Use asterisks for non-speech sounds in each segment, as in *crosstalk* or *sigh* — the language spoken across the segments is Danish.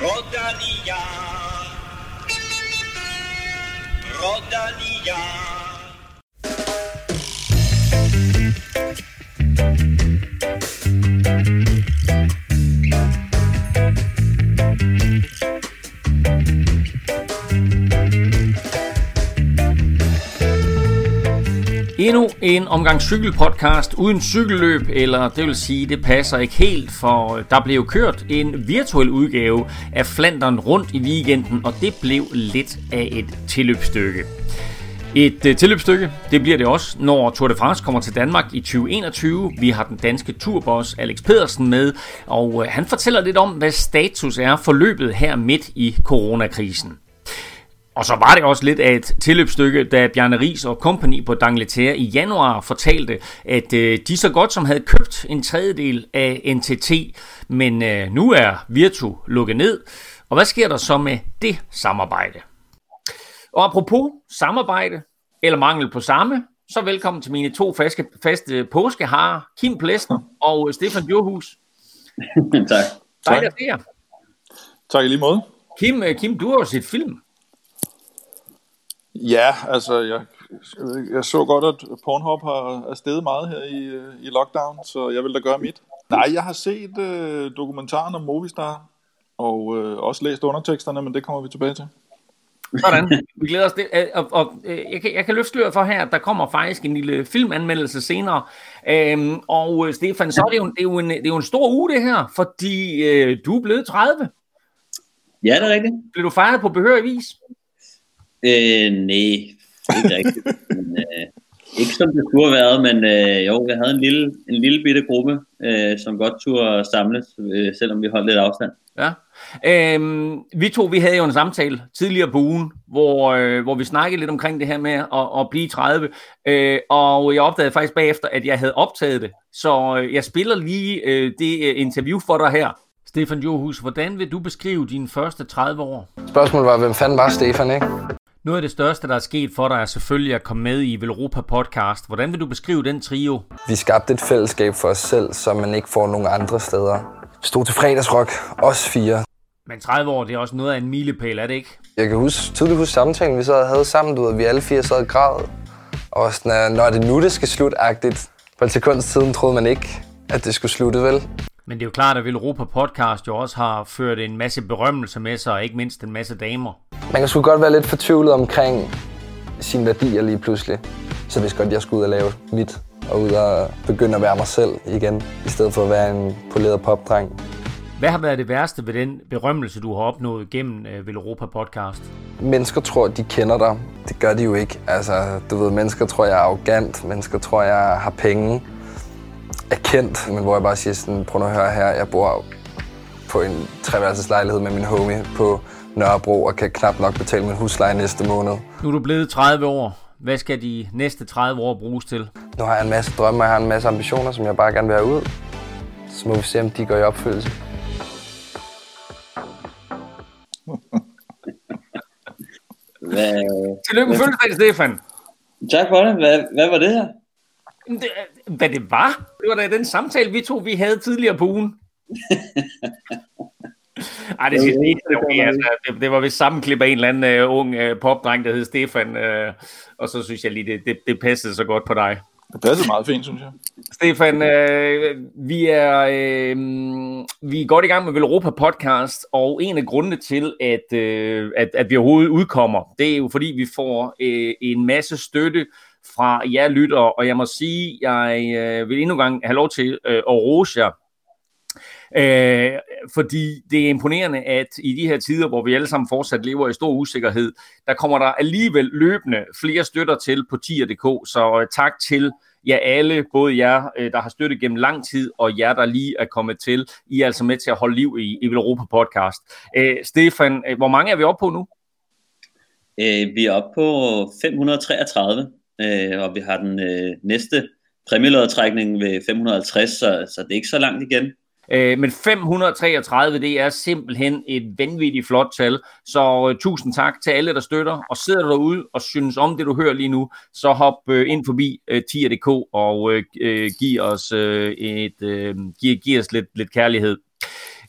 Rodanilla, Rodanilla. Endnu en omgang cykelpodcast uden cykelløb, eller det vil sige, det passer ikke helt, for øh, der blev kørt en virtuel udgave af Flandern rundt i weekenden, og det blev lidt af et tilløbsstykke. Et uh, tilløbsstykke, det bliver det også, når Tour de France kommer til Danmark i 2021. Vi har den danske turboss Alex Pedersen med, og øh, han fortæller lidt om, hvad status er for løbet her midt i coronakrisen. Og så var det også lidt af et tilløbsstykke, da Bjarne Ries og company på Dangleterre i januar fortalte, at øh, de så godt som havde købt en tredjedel af NTT, men øh, nu er Virtu lukket ned. Og hvad sker der så med det samarbejde? Og apropos samarbejde, eller mangel på samme, så velkommen til mine to faste, faste påskeharer, Kim Plesner og Stefan Djurhus. *laughs* tak. Dejligt at se jer. Tak i lige måde. Kim, øh, Kim, du har jo set film. Ja, altså jeg, jeg så godt, at Pornhub har er steget meget her i, øh, i lockdown, så jeg vil da gøre mit. Nej, jeg har set øh, dokumentaren om Movistar, og øh, også læst underteksterne, men det kommer vi tilbage til. Sådan, *laughs* vi glæder os. Det, og, og, og jeg, kan, jeg kan løfte for her, at der kommer faktisk en lille filmanmeldelse senere. Øhm, og øh, Stefan, så er det, jo, det, er jo en, det er jo en stor uge det her, fordi øh, du er blevet 30. Ja, det er rigtigt. Blev du fejret på behørig vis? Øh, nej, ikke rigtigt. men, øh, ikke som det kunne have været, men øh, jo, jeg havde en lille, en lille bitte gruppe, øh, som godt turde samles, øh, selvom vi holdt lidt afstand. Ja. Øhm, vi to, vi havde jo en samtale tidligere på ugen, hvor, øh, hvor vi snakkede lidt omkring det her med at, at blive 30, øh, og jeg opdagede faktisk bagefter, at jeg havde optaget det. Så øh, jeg spiller lige øh, det øh, interview for dig her. Stefan Johus, hvordan vil du beskrive dine første 30 år? Spørgsmålet var, hvem fanden var Stefan, ikke? Noget af det største, der er sket for dig, er selvfølgelig at komme med i Velropa Podcast. Hvordan vil du beskrive den trio? Vi skabte et fællesskab for os selv, som man ikke får nogen andre steder. Stod til fredagsrock, os fire. Men 30 år, det er også noget af en milepæl, er det ikke? Jeg kan huske, tydeligt huske samtalen, vi så havde sammen, du ved, vi alle fire sad og græd. Og sådan, når det nu, det skal slutte-agtigt. På et sekunds tiden troede man ikke, at det skulle slutte, vel? Men det er jo klart, at Velropa Podcast jo også har ført en masse berømmelse med sig, og ikke mindst en masse damer. Man kan sgu godt være lidt fortvivlet omkring sine værdier lige pludselig. Så hvis godt, jeg skulle ud og lave mit, og ud og begynde at være mig selv igen, i stedet for at være en poleret popdreng. Hvad har været det værste ved den berømmelse, du har opnået gennem uh, Velropa Podcast? Mennesker tror, de kender dig. Det gør de jo ikke. Altså, du ved, mennesker tror, jeg er arrogant. Mennesker tror, jeg har penge. Er kendt. Men hvor jeg bare siger sådan, prøv at høre her, jeg bor på en treværelseslejlighed med min homie på Nørrebro og kan knap nok betale min husleje næste måned. Nu er du blevet 30 år. Hvad skal de næste 30 år bruges til? Nu har jeg en masse drømme, og jeg har en masse ambitioner, som jeg bare gerne vil have ud. Så må vi se, om de går i opfyldelse. Hvad, Tillykke med fødselsdagen, Stefan. tak for det. Hvad, hvad var det her? Det, hvad det var? Det var da den samtale, vi to vi havde tidligere på ugen. Ej, det, det, det, det, okay, altså, det, det var vist sammenklip af en eller anden uh, ung uh, popdreng, der hed Stefan, uh, og så synes jeg lige, det, det, det passede så godt på dig. Det passer meget fint, synes jeg. Stefan, øh, vi, er, øh, vi er godt i gang med Velropa Podcast, og en af grundene til, at, øh, at, at vi overhovedet udkommer, det er jo fordi, vi får øh, en masse støtte fra jer lytter, og jeg må sige, jeg øh, vil endnu en gang have lov til øh, at rose jer. Øh, fordi det er imponerende, at i de her tider, hvor vi alle sammen fortsat lever i stor usikkerhed, der kommer der alligevel løbende flere støtter til på tier.dk, så øh, tak til jer alle, både jer, øh, der har støttet gennem lang tid, og jer, der lige er kommet til. I er altså med til at holde liv i, i Europa Podcast. Øh, Stefan, øh, hvor mange er vi oppe på nu? Øh, vi er oppe på 533, øh, og vi har den øh, næste præmielodtrækning ved 550, så, så det er ikke så langt igen. Øh, men 533, det er simpelthen et vanvittigt flot tal. Så øh, tusind tak til alle, der støtter. Og sidder du derude og synes om det, du hører lige nu, så hop øh, ind forbi øh, tier.dk og øh, øh, giv os, øh, et, øh, giv, giv os lidt, lidt kærlighed.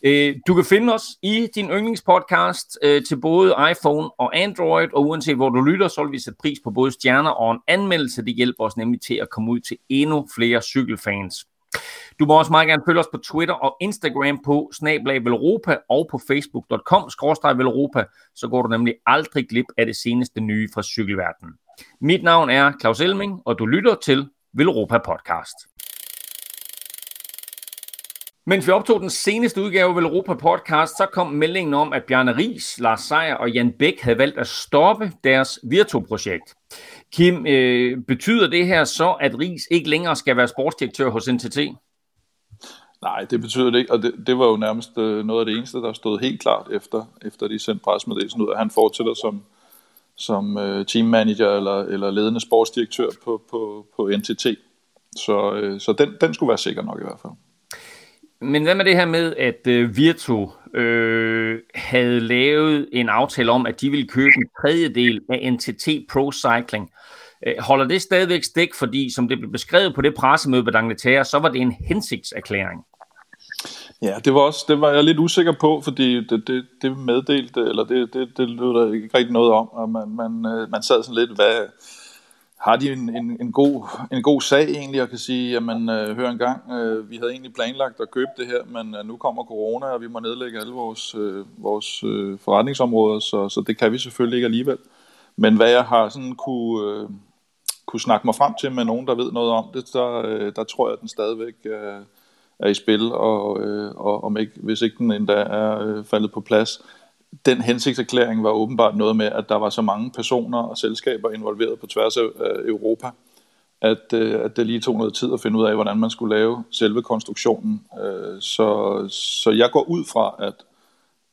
Øh, du kan finde os i din yndlingspodcast øh, til både iPhone og Android, og uanset hvor du lytter, så vil vi sætte pris på både stjerner og en anmeldelse. Det hjælper os nemlig til at komme ud til endnu flere cykelfans. Du må også meget gerne følge os på Twitter og Instagram på snablag Velropa og på facebook.com Velropa, så går du nemlig aldrig glip af det seneste nye fra cykelverdenen. Mit navn er Claus Elming, og du lytter til Velropa Podcast. Mens vi optog den seneste udgave af Europa Podcast, så kom meldingen om, at Bjarne Ries, Lars Seier og Jan Bæk havde valgt at stoppe deres Virtu-projekt. Kim, øh, betyder det her så, at Ries ikke længere skal være sportsdirektør hos NTT? Nej, det betyder det ikke, og det, det var jo nærmest øh, noget af det eneste, der stod helt klart efter, efter de sendte pressemeddelelsen ud, at han fortsætter som, som øh, teammanager eller, eller ledende sportsdirektør på, på, på NTT. Så, øh, så den, den skulle være sikker nok i hvert fald. Men hvad med det her med, at øh, Virtu øh, havde lavet en aftale om, at de ville købe en tredjedel af NTT Pro Cycling? Øh, holder det stadigvæk stik, fordi som det blev beskrevet på det pressemøde på Dangletære, så var det en hensigtserklæring? Ja, det var også det var jeg lidt usikker på, fordi det, det, det meddelte, eller det, det, det lød der ikke rigtig noget om, og man, man, øh, man sad sådan lidt, hvad, har de en, en, en, god, en god sag egentlig, og kan sige, jamen øh, hør en gang, øh, vi havde egentlig planlagt at købe det her, men øh, nu kommer corona, og vi må nedlægge alle vores, øh, vores øh, forretningsområder, så, så det kan vi selvfølgelig ikke alligevel. Men hvad jeg har sådan kunne, øh, kunne snakke mig frem til med nogen, der ved noget om det, der, øh, der tror jeg, at den stadigvæk øh, er i spil, og, øh, og om ikke, hvis ikke den endda er øh, faldet på plads, den hensigtserklæring var åbenbart noget med, at der var så mange personer og selskaber involveret på tværs af Europa, at, øh, at det lige tog noget tid at finde ud af, hvordan man skulle lave selve konstruktionen. Øh, så, så jeg går ud fra, at,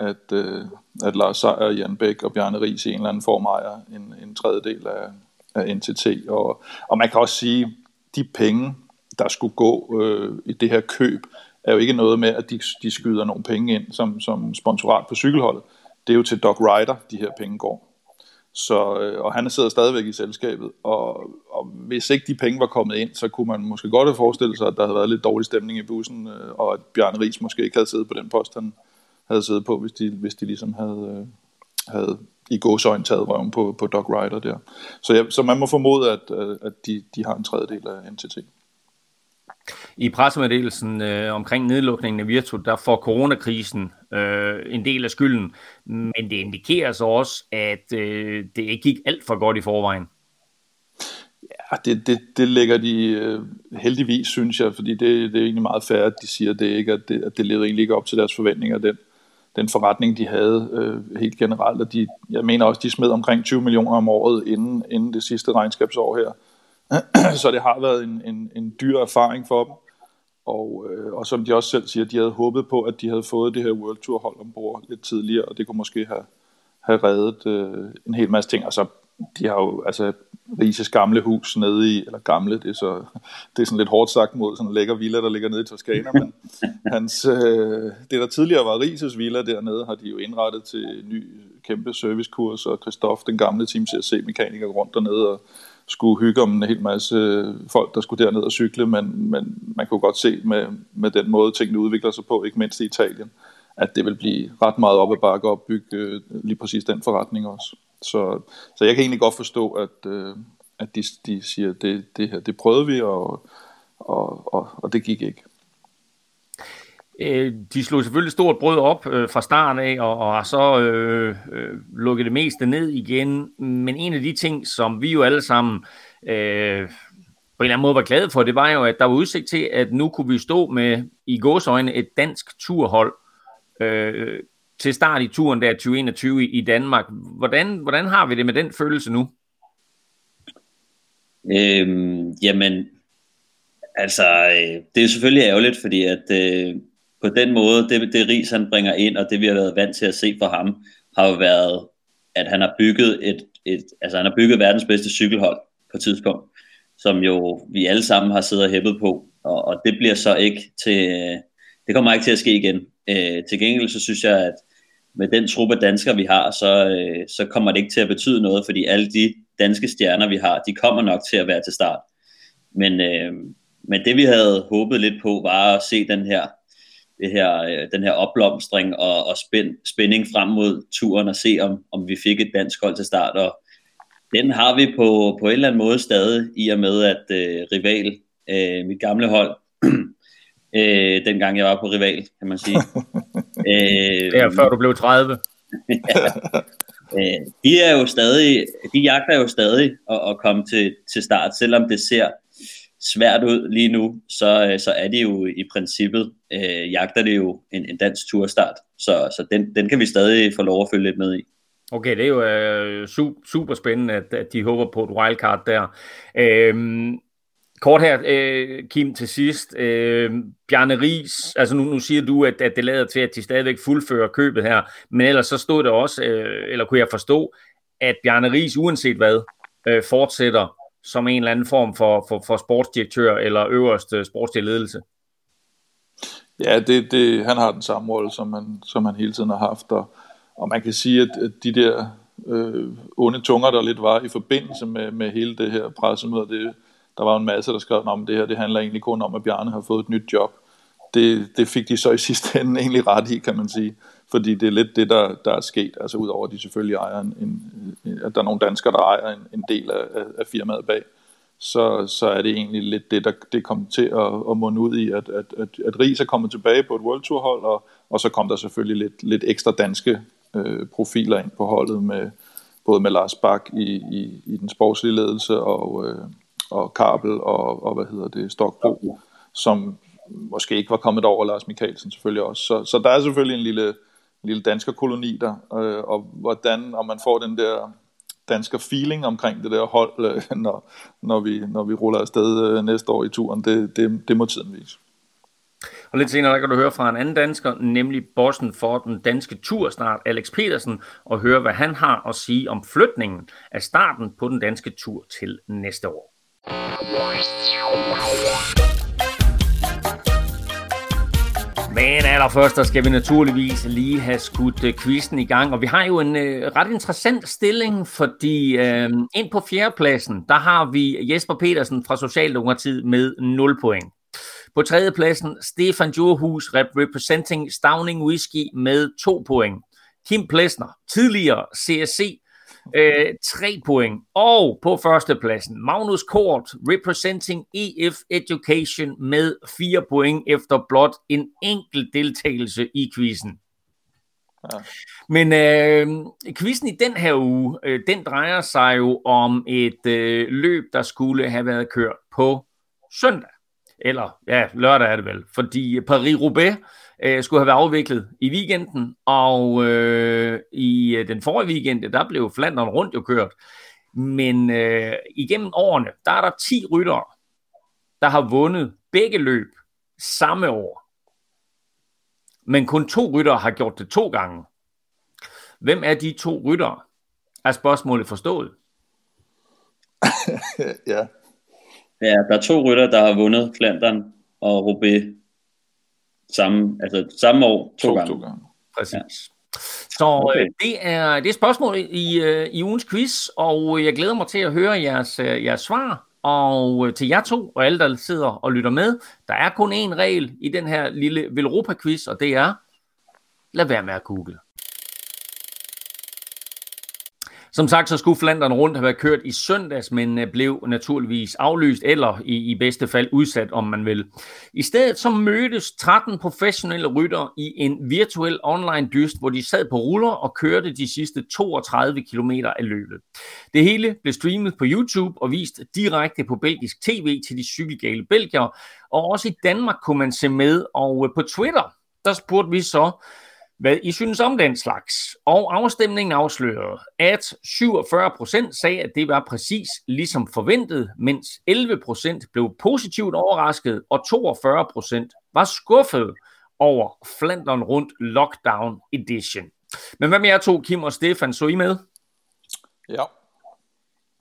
at, øh, at Lars Seier, Jan Bæk og Bjarne Ries i en eller anden form ejer en, en tredjedel af, af NTT. Og, og man kan også sige, de penge, der skulle gå øh, i det her køb, er jo ikke noget med, at de, de skyder nogle penge ind som, som sponsorat på cykelholdet det er jo til Doc Ryder, de her penge går. Så, øh, og han sidder stadigvæk i selskabet, og, og hvis ikke de penge var kommet ind, så kunne man måske godt have forestillet sig, at der havde været lidt dårlig stemning i bussen, øh, og at Bjørn Ries måske ikke havde siddet på den post, han havde siddet på, hvis de, hvis de ligesom havde, øh, havde i gåsøjne taget røven på, på Doc Ryder der. Så, ja, så man må formode, at, at de, de har en tredjedel af NTT. I pressemeddelelsen øh, omkring nedlukningen af Virtu, der får coronakrisen øh, en del af skylden, men det indikerer så også, at øh, det ikke gik alt for godt i forvejen. Ja, det, det, det lægger de øh, heldigvis, synes jeg, fordi det, det er egentlig meget færre, at de siger det ikke, at det, at det leder egentlig ikke op til deres forventninger, den, den forretning, de havde øh, helt generelt. Og de, jeg mener også, de smed omkring 20 millioner om året inden, inden det sidste regnskabsår her. *clears throat* så det har været en, en, en dyr erfaring for dem. Og, øh, og som de også selv siger, de havde håbet på, at de havde fået det her World Tour hold ombord lidt tidligere, og det kunne måske have, have reddet øh, en hel masse ting. Altså, de har jo, altså, Rises gamle hus nede i, eller gamle, det er, så, *laughs* det er sådan lidt hårdt sagt mod sådan en lækker villa, der ligger nede i Toskana, men *laughs* hans, øh, det der tidligere var Rises villa dernede, har de jo indrettet til ny kæmpe servicekurs, og Christoph, den gamle Team CSC-mekaniker, rundt dernede, og skulle hygge om en hel masse folk, der skulle derned og cykle, men, men man kunne godt se med, med den måde, tingene udvikler sig på, ikke mindst i Italien, at det vil blive ret meget op ad bakke at bygge øh, lige præcis den forretning også. Så, så jeg kan egentlig godt forstå, at, øh, at de, de siger, at det, det her, det prøvede vi, og, og, og, og det gik ikke. Øh, de slog selvfølgelig stort brød op øh, fra starten af, og, og har så øh, øh, lukket det meste ned igen. Men en af de ting, som vi jo alle sammen øh, på en eller anden måde var glade for, det var jo, at der var udsigt til, at nu kunne vi stå med i gåsøjne et dansk turhold øh, til start i turen der 2021 i, i Danmark. Hvordan, hvordan har vi det med den følelse nu? Øhm, jamen, altså, øh, det er selvfølgelig ærgerligt, fordi at øh, på den måde, det, det ris han bringer ind, og det vi har været vant til at se fra ham, har jo været, at han har bygget et, et altså han har bygget verdens bedste cykelhold på et tidspunkt, som jo vi alle sammen har siddet og hæppet på, og, og det bliver så ikke til, det kommer ikke til at ske igen. Øh, til gengæld så synes jeg, at med den truppe danskere, vi har, så, øh, så kommer det ikke til at betyde noget, fordi alle de danske stjerner, vi har, de kommer nok til at være til start. Men, øh, men det vi havde håbet lidt på, var at se den her det her, øh, den her opblomstring og, og spænd, spænding frem mod turen og se, om, om vi fik et dansk hold til start. Og den har vi på, på en eller anden måde stadig, i og med at øh, rival, øh, mit gamle hold, *clears throat* øh, dengang jeg var på rival, kan man sige. *laughs* øh, det er før du blev 30. *laughs* ja, øh, de er jo stadig, de jagter jo stadig at, at komme til, til start, selvom det ser svært ud lige nu, så, øh, så er det jo i princippet, øh, jagter det jo en, en dansk turstart, så, så den, den kan vi stadig få lov at følge lidt med i. Okay, det er jo øh, super spændende, at, at de håber på et wildcard der. Øhm, Kort her, øh, Kim, til sidst. Øh, Bjarne Ries, altså nu, nu siger du, at, at det lader til, at de stadigvæk fuldfører købet her, men ellers så stod det også, øh, eller kunne jeg forstå, at Bjarne Ries uanset hvad, øh, fortsætter som en eller anden form for, for, for sportsdirektør eller øverste sportsledelse. Ja, det, det, han har den samme rolle, som han, som han hele tiden har haft, og, og man kan sige, at, at de der øh, onde tunger, der lidt var i forbindelse med, med hele det her pressemøde, det, der var en masse, der skrev om det her, det handler egentlig kun om, at Bjarne har fået et nyt job. Det, det fik de så i sidste ende egentlig ret i, kan man sige. Fordi det er lidt det, der, der er sket. Altså udover at de selvfølgelig ejer en, en, at der er nogle danskere, der ejer en, en del af, af firmaet bag, så, så er det egentlig lidt det, der det kom til at, at munde ud i, at, at, at, at Ries er kommet tilbage på et World Tour hold, og, og så kom der selvfølgelig lidt, lidt ekstra danske øh, profiler ind på holdet, med, både med Lars Bak i, i, i den sportslige ledelse, og, øh, og Kabel og, og hvad hedder det, Stokbro, som måske ikke var kommet over, Lars Mikkelsen selvfølgelig også. Så, så der er selvfølgelig en lille, en lille dansker koloni der, øh, og hvordan, om man får den der dansker feeling omkring det der hold, øh, *laughs* når, når, vi, når vi ruller afsted øh, næste år i turen, det, det, det må tiden vise. Og lidt senere der kan du høre fra en anden dansker, nemlig bossen for den danske tur snart, Alex Petersen, og høre, hvad han har at sige om flytningen af starten på den danske tur til næste år. Men allerførst, der skal vi naturligvis lige have skudt uh, quizzen i gang, og vi har jo en uh, ret interessant stilling, fordi uh, ind på fjerdepladsen, der har vi Jesper Petersen fra Socialdemokratiet med 0 point. På tredjepladsen, Stefan Johus representing Stavning Whisky med 2 point. Kim Plesner, tidligere CSC Øh, tre point. Og på førstepladsen, Magnus Kort, representing EF Education med fire point efter blot en enkelt deltagelse i quizzen. Ja. Men øh, quizzen i den her uge, øh, den drejer sig jo om et øh, løb, der skulle have været kørt på søndag. Eller, ja, lørdag er det vel. Fordi Paris-Roubaix øh, skulle have været afviklet i weekenden, og øh, i øh, den forrige weekend, der blev Flandern rundt jo kørt. Men øh, igennem årene, der er der 10 ryttere, der har vundet begge løb samme år. Men kun to ryttere har gjort det to gange. Hvem er de to ryttere? Er spørgsmålet forstået? *laughs* ja. Ja, der er to rytter, der har vundet Flandern og Roubaix samme, altså samme år to, to gange. To gange. Præcis. Ja. Så okay. øh, det, er, det er spørgsmålet i, øh, i ugens quiz, og jeg glæder mig til at høre jeres, øh, jeres svar. Og øh, til jer to og alle, der sidder og lytter med, der er kun én regel i den her lille Velropa-quiz, og det er, lad være med at google. Som sagt, så skulle Flandern rundt have været kørt i søndags, men øh, blev naturligvis aflyst, eller i, i bedste fald udsat, om man vil. I stedet så mødtes 13 professionelle rytter i en virtuel online dyst, hvor de sad på ruller og kørte de sidste 32 km af løbet. Det hele blev streamet på YouTube og vist direkte på belgisk tv til de cykelgale belgier, og også i Danmark kunne man se med, og øh, på Twitter, der spurgte vi så, hvad I synes om den slags. Og afstemningen afslørede, at 47 procent sagde, at det var præcis ligesom forventet, mens 11 procent blev positivt overrasket, og 42 procent var skuffet over Flandern rundt Lockdown Edition. Men hvad med jer to, Kim og Stefan, så I med? Ja.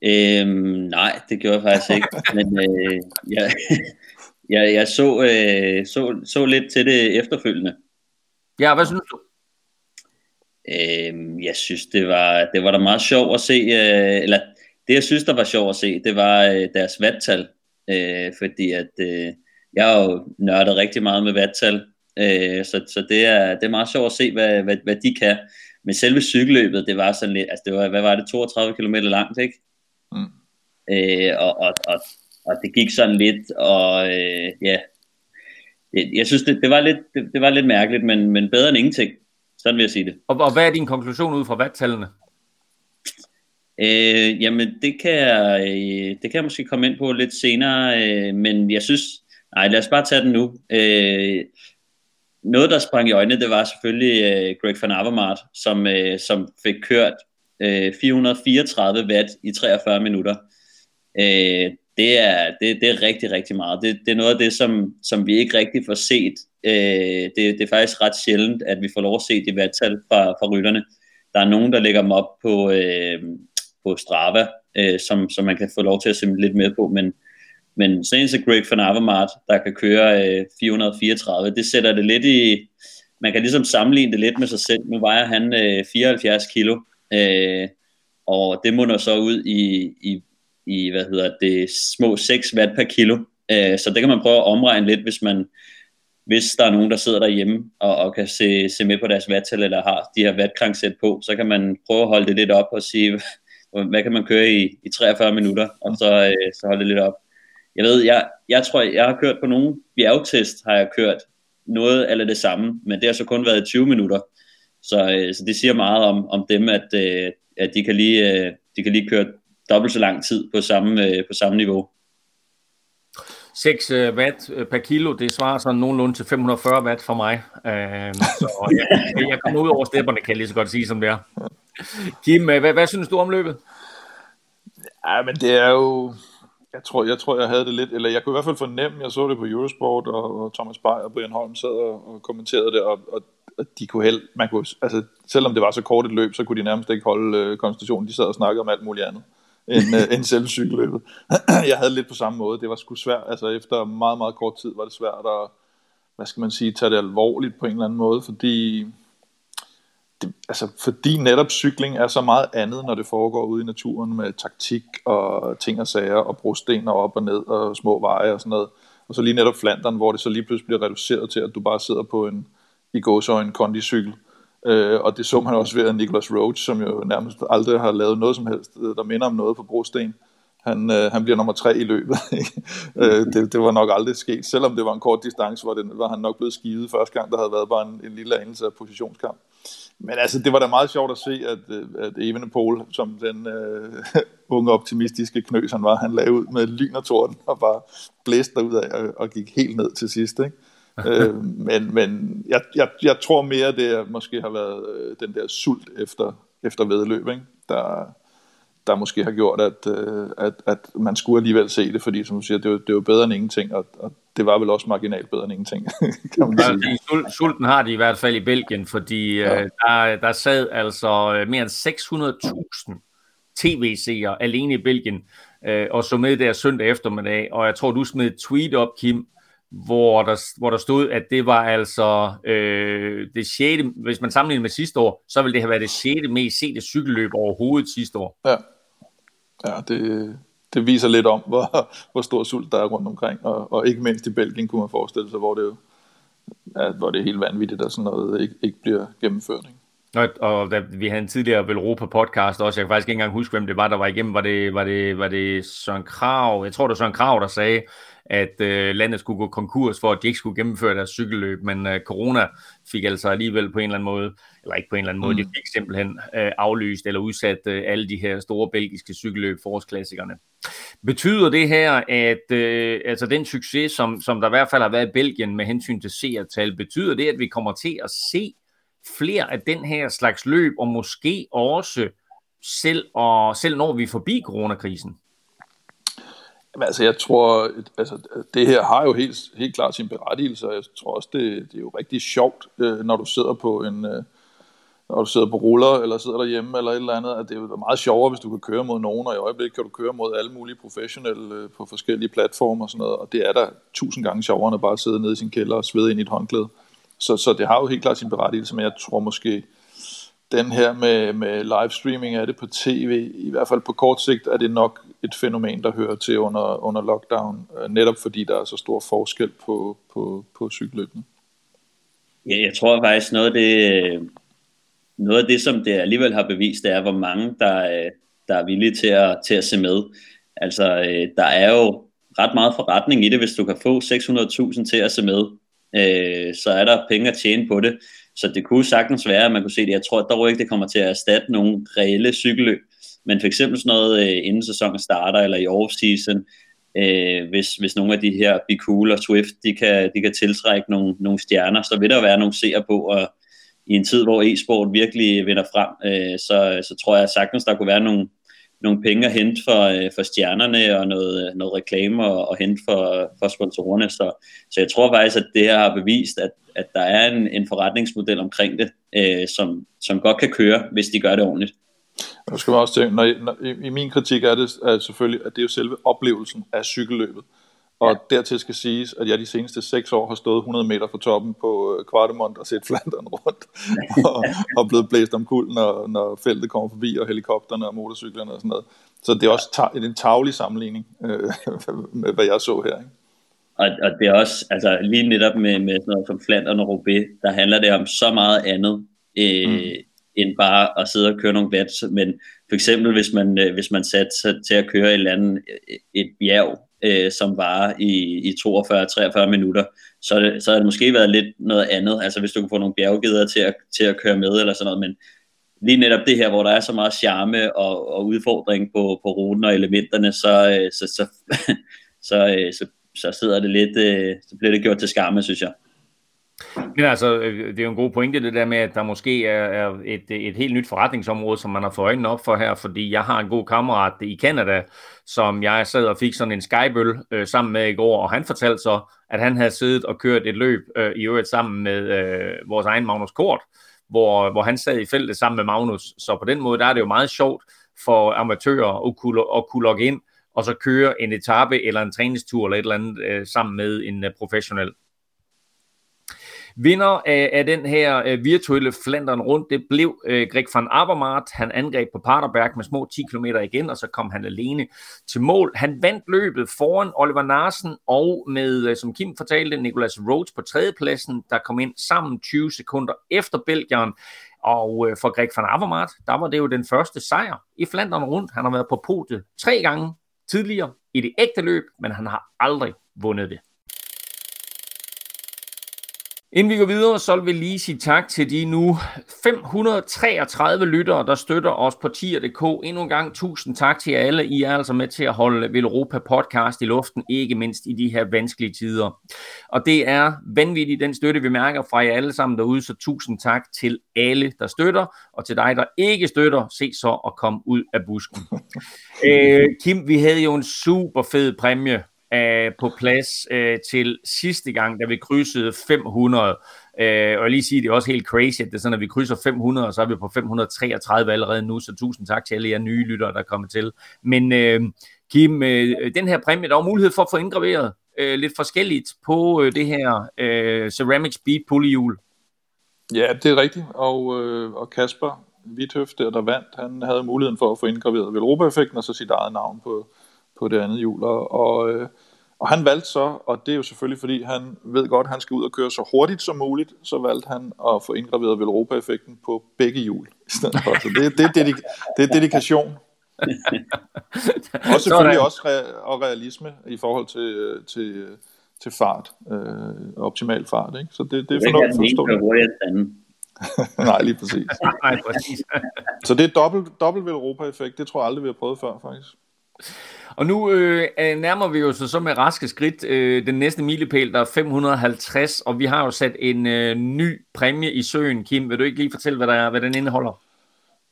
Øhm, nej, det gjorde jeg faktisk ikke. *laughs* Men øh, jeg, jeg, jeg så, øh, så, så lidt til det efterfølgende. Ja, hvad synes du? Øh, jeg synes, det var, det var da meget sjovt at se, øh, eller det jeg synes, der var sjovt at se, det var øh, deres vattal, øh, fordi at øh, jeg har jo nørdet rigtig meget med vattal Øh, så så det, er, det er meget sjovt at se, hvad, hvad, hvad de kan. Men selve cykelløbet, det var sådan lidt, altså det var, hvad var det, 32 km langt, ikke? Mm. Øh, og, og, og, og det gik sådan lidt, og øh, ja, det, jeg synes, det, det, var lidt, det, det var lidt mærkeligt, men, men bedre end ingenting. Sådan vil jeg sige det. Og, og hvad er din konklusion ud fra vattallene? Øh, jamen, det kan, jeg, øh, det kan jeg måske komme ind på lidt senere, øh, men jeg synes, nej, lad os bare tage den nu. Øh, noget, der sprang i øjnene, det var selvfølgelig øh, Greg van Avermaet, som, øh, som fik kørt øh, 434 watt i 43 minutter. Øh, det, er, det, det er rigtig, rigtig meget. Det, det er noget af det, som, som vi ikke rigtig får set. Øh, det, det er faktisk ret sjældent, at vi får lov at se de vattal fra, fra rytterne. Der er nogen, der lægger dem op på, øh, på Strava, øh, som, som man kan få lov til at se lidt mere på, men, men sådan en Greg van Avermaet, der kan køre øh, 434, det sætter det lidt i, man kan ligesom sammenligne det lidt med sig selv. Nu vejer han øh, 74 kilo, øh, og det munder så ud i, i, i, hvad hedder det, små 6 watt per kilo. Øh, så det kan man prøve at omregne lidt, hvis man, hvis der er nogen, der sidder derhjemme og, og kan se, se med på deres vattal, eller har de her vatkrangsæt på, så kan man prøve at holde det lidt op og sige, *laughs* hvad kan man køre i, i 43 minutter, og så, øh, så holde det lidt op. Jeg ved, jeg, jeg tror, jeg har kørt på nogle bjergtest, har jeg kørt noget eller det samme, men det har så kun været 20 minutter. Så, øh, så det siger meget om, om dem, at, øh, at de, kan lige, øh, de kan lige køre dobbelt så lang tid på samme, øh, på samme niveau. 6 øh, watt øh, per kilo, det svarer sådan nogenlunde til 540 watt for mig. Øhm, øh, så jeg, jeg kommer ud over stepperne, kan jeg lige så godt sige, som det er. Kim, øh, hvad, hvad synes du om løbet? Ja, men det er jo... Jeg tror, jeg tror, jeg havde det lidt, eller jeg kunne i hvert fald fornemme, jeg så det på Eurosport, og, og Thomas Bay og Brian Holm sad og, og kommenterede det, og, og, og de kunne held, man kunne, altså, selvom det var så kort et løb, så kunne de nærmest ikke holde øh, koncentrationen. De sad og snakkede om alt muligt andet end, øh, end selve cykelløbet. *clears throat* jeg havde lidt på samme måde. Det var sgu svært, altså efter meget, meget kort tid var det svært at, hvad skal man sige, tage det alvorligt på en eller anden måde, fordi det, altså fordi netop cykling er så meget andet, når det foregår ude i naturen med taktik og ting og sager og brostener op og ned og små veje og sådan noget. Og så lige netop Flandern, hvor det så lige pludselig bliver reduceret til, at du bare sidder på en i gåsøjne kondicykel. Øh, og det så man også ved Nicholas Roach, som jo nærmest aldrig har lavet noget som helst, øh, der minder om noget på brosten. Han, øh, han bliver nummer tre i løbet. *laughs* Ikke? øh, det, det var nok aldrig sket. Selvom det var en kort distance, var, det, var han nok blevet skivet første gang, der havde været bare en, en lille anelse af positionskamp. Men altså, det var da meget sjovt at se, at, øh, at Evenepoel, som den øh, *laughs* unge optimistiske knøs han var, han lagde ud med lyn og torden og bare blæste ud af og, og gik helt ned til sidst. Ikke? *laughs* øh, men men jeg, jeg, jeg tror mere, det måske har været øh, den der sult efter, efter vedløb, ikke? Der, der måske har gjort, at, øh, at, at man skulle alligevel se det, fordi som du siger, det jo, det jo bedre end ingenting, og, og det var vel også marginalt bedre end ingenting, *laughs* kan man sige. Sulten har de i hvert fald i Belgien, fordi ja. øh, der, der sad altså øh, mere end 600.000 tv-seere alene i Belgien, øh, og så med der søndag eftermiddag, og jeg tror, du smed et tweet op, Kim, hvor der, hvor der stod, at det var altså øh, det sjette, hvis man sammenligner med sidste år, så ville det have været det sjette mest sete cykelløb overhovedet sidste år. Ja, ja det, det viser lidt om, hvor, hvor stor sult der er rundt omkring, og, og ikke mindst i Belgien kunne man forestille sig, hvor det jo ja, hvor det er helt vanvittigt, at sådan noget ikke, ikke bliver gennemført. Ikke? Og, og da vi havde en tidligere Velropa podcast også, jeg kan faktisk ikke engang huske, hvem det var, der var igennem, var det, var det, var det Søren Krav, jeg tror det var Søren Krav, der sagde, at øh, landet skulle gå konkurs for, at de ikke skulle gennemføre deres cykelløb, men øh, corona fik altså alligevel på en eller anden måde, eller ikke på en eller anden måde, mm. de fik simpelthen øh, aflyst eller udsat øh, alle de her store belgiske cykelløb, forårsklassikerne. Betyder det her, at øh, altså den succes, som, som der i hvert fald har været i Belgien med hensyn til seertal, betyder det, at vi kommer til at se flere af den her slags løb, og måske også selv, og selv når vi er forbi coronakrisen? Jamen, altså, jeg tror, altså, det her har jo helt, helt klart sin berettigelse, og jeg tror også, det, det er jo rigtig sjovt, øh, når du sidder på en, øh, når du sidder på ruller, eller sidder derhjemme, eller et eller andet, at det er meget sjovere, hvis du kan køre mod nogen, og i øjeblikket kan du køre mod alle mulige professionelle øh, på forskellige platforme og sådan noget, og det er der tusind gange sjovere, end at bare sidde nede i sin kælder og svede ind i et håndklæde. Så, så det har jo helt klart sin berettigelse, men jeg tror måske, den her med, med livestreaming af det på tv, i hvert fald på kort sigt, er det nok et fænomen, der hører til under, under lockdown, øh, netop fordi der er så stor forskel på, på, på cykelløbene. Ja, jeg tror faktisk noget af det, noget af det, som det alligevel har bevist, det er, hvor mange, der, øh, der er villige til at, til at se med. Altså, øh, der er jo ret meget forretning i det, hvis du kan få 600.000 til at se med. Øh, så er der penge at tjene på det. Så det kunne sagtens være, at man kunne se det. Jeg tror dog ikke, det kommer til at erstatte nogle reelle cykelløb. Men for eksempel sådan noget, øh, inden sæsonen starter, eller i off-season, øh, hvis, hvis nogle af de her Be Cool og Swift, de kan, de kan tiltrække nogle, nogle stjerner, så vil der være nogle seere på, og i en tid, hvor e-sport virkelig vinder frem, øh, så, så tror jeg sagtens, der kunne være nogle, nogle penge at hente for, øh, for stjernerne, og noget, noget reklame og, og hente for, for sponsorerne. Så, så jeg tror faktisk, at det her har bevist, at, at der er en, en forretningsmodel omkring det, øh, som, som godt kan køre, hvis de gør det ordentligt. Nu skal man også tænke, når, når, i, i min kritik er det at selvfølgelig, at det er jo selve oplevelsen af cykelløbet. Og ja. dertil skal siges, at jeg de seneste seks år har stået 100 meter fra toppen på Kvartemont øh, og set *laughs* Flandern rundt, og, og blevet blæst om kul, når, når feltet kommer forbi, og helikopterne og motorcyklerne og sådan noget. Så det er også ta- en tavlig sammenligning øh, *laughs* med, hvad jeg så her. Ikke? Og, og det er også, altså lige netop med, med sådan noget som Flandern og Roubaix, der handler det om så meget andet, øh, mm end bare at sidde og køre nogle vets. Men for eksempel, hvis man, øh, hvis man satte sig til at køre et, eller andet, øh, et bjerg, øh, som var i, i 42-43 minutter, så, det, så har det måske været lidt noget andet. Altså hvis du kunne få nogle bjerggeder til at, til at køre med eller sådan noget, men lige netop det her, hvor der er så meget charme og, og udfordring på, på ruten og elementerne, så, øh, så, så, *laughs* så, så, så, så sidder det lidt, så bliver det gjort til skamme, synes jeg. Men altså, øh, det er jo en god pointe, det der med, at der måske er, et, et helt nyt forretningsområde, som man har fået øjnene op for her, fordi jeg har en god kammerat i Kanada, som jeg sad og fik sådan en skybøl øh, sammen med i går, og han fortalte så, at han havde siddet og kørt et løb øh, i øvrigt sammen med øh, vores egen Magnus Kort, hvor, hvor han sad i feltet sammen med Magnus. Så på den måde, der er det jo meget sjovt for amatører at kunne, at kunne logge ind, og så køre en etape eller en træningstur eller et eller andet øh, sammen med en øh, professionel Vinder af, af den her øh, virtuelle Flandern rundt, det blev øh, Greg van Avermaet. Han angreb på Paterberg med små 10 km igen, og så kom han alene til mål. Han vandt løbet foran Oliver Narsen og med, øh, som Kim fortalte, Nicolas Rhodes på tredjepladsen, der kom ind sammen 20 sekunder efter Belgieren. Og øh, for Greg van Avermaet, der var det jo den første sejr i Flandern rundt. Han har været på podiet tre gange tidligere i det ægte løb, men han har aldrig vundet det. Inden vi går videre, så vil vi lige sige tak til de nu 533 lyttere, der støtter os på tier.dk. Endnu en gang tusind tak til jer alle. I er altså med til at holde Europa podcast i luften, ikke mindst i de her vanskelige tider. Og det er vanvittigt den støtte, vi mærker fra jer alle sammen derude, så tusind tak til alle, der støtter, og til dig, der ikke støtter, se så at komme ud af busken. *laughs* Øh, Kim, vi havde jo en super fed præmie øh, på plads øh, til sidste gang, da vi krydsede 500. Øh, og jeg lige sige, det er også helt crazy, at det er sådan, at vi krydser 500, og så er vi på 533 allerede nu, så tusind tak til alle jer nye lyttere, der er kommet til. Men øh, Kim, øh, den her præmie, der er mulighed for at få indgraveret øh, lidt forskelligt på øh, det her øh, Ceramic Speed pullehjul. Ja, det er rigtigt, og, øh, og Kasper Vithøf, der vandt, han havde muligheden for at få indgraveret Velropa-effekten og så sit eget navn på, på det andet hjul. Og, og, øh, og han valgte så, og det er jo selvfølgelig fordi han ved godt, at han skal ud og køre så hurtigt som muligt, så valgte han at få indgraveret Velropa-effekten på begge hjul i stedet for. Så det, det, er, dedik- det er dedikation. og selvfølgelig også re- og realisme i forhold til, til, til fart, øh, optimal fart. Ikke? Så det, det er fornuftigt forstået. *laughs* Nej, lige præcis. *laughs* Nej, præcis. så det er dobbelt, dobbelt Europa-effekt. Det tror jeg aldrig, vi har prøvet før, faktisk. Og nu øh, øh nærmer vi os så med raske skridt øh, den næste milepæl, der er 550, og vi har jo sat en øh, ny præmie i søen. Kim, vil du ikke lige fortælle, hvad, der er, hvad den indeholder?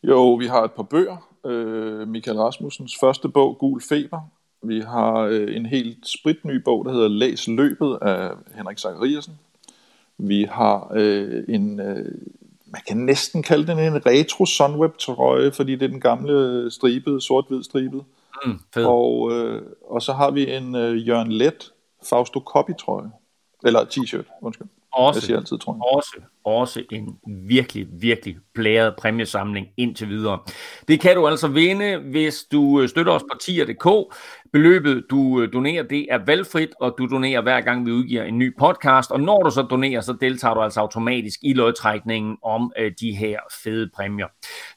Jo, vi har et par bøger. Øh, Michael Rasmussens første bog, Gul Feber. Vi har øh, en helt spritny bog, der hedder Læs løbet af Henrik Zachariasen. Vi har øh, en, øh, man kan næsten kalde den en retro Sunweb trøje, fordi det er den gamle stribede, sort-hvid stribede. Mm, og, øh, og så har vi en øh, Jørgen Let Fausto Copy trøje. Eller t-shirt, undskyld. også, jeg siger altid, tror jeg. Også, også en virkelig, virkelig blæret præmiesamling indtil videre. Det kan du altså vinde, hvis du øh, støtter os på tier.dk. Beløbet, du øh, donerer, det er valgfrit, og du donerer hver gang, vi udgiver en ny podcast. Og når du så donerer, så deltager du altså automatisk i lodtrækningen om øh, de her fede præmier.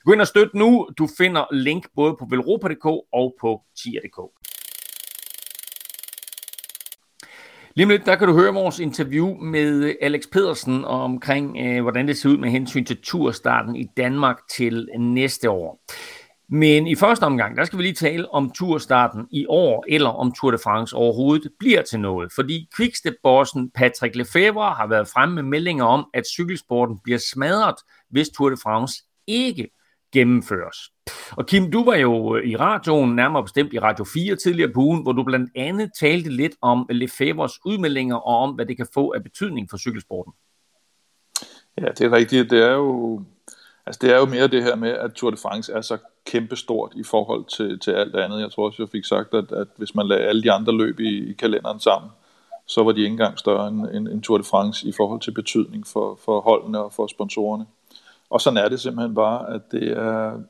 Gå ind og støt nu. Du finder link både på velropa.dk og på tier.dk. Lige om lidt, der kan du høre vores interview med øh, Alex Pedersen omkring, øh, hvordan det ser ud med hensyn til turstarten i Danmark til næste år. Men i første omgang, der skal vi lige tale om turstarten i år, eller om Tour de France overhovedet bliver til noget. Fordi Quickstep-bossen Patrick Lefevre har været fremme med meldinger om, at cykelsporten bliver smadret, hvis Tour de France ikke gennemføres. Og Kim, du var jo øh, i radioen, nærmere bestemt i Radio 4 tidligere på ugen, hvor du blandt andet talte lidt om Lefebvres udmeldinger og om, hvad det kan få af betydning for cykelsporten. Ja, det er rigtigt. Det er jo, altså det er jo mere det her med, at Tour de France er så kæmpestort i forhold til, til alt andet. Jeg tror også, jeg fik sagt, at, at hvis man lagde alle de andre løb i, i kalenderen sammen, så var de ikke engang større end, end, end Tour de France i forhold til betydning for, for holdene og for sponsorerne. Og sådan er det simpelthen bare, at det er,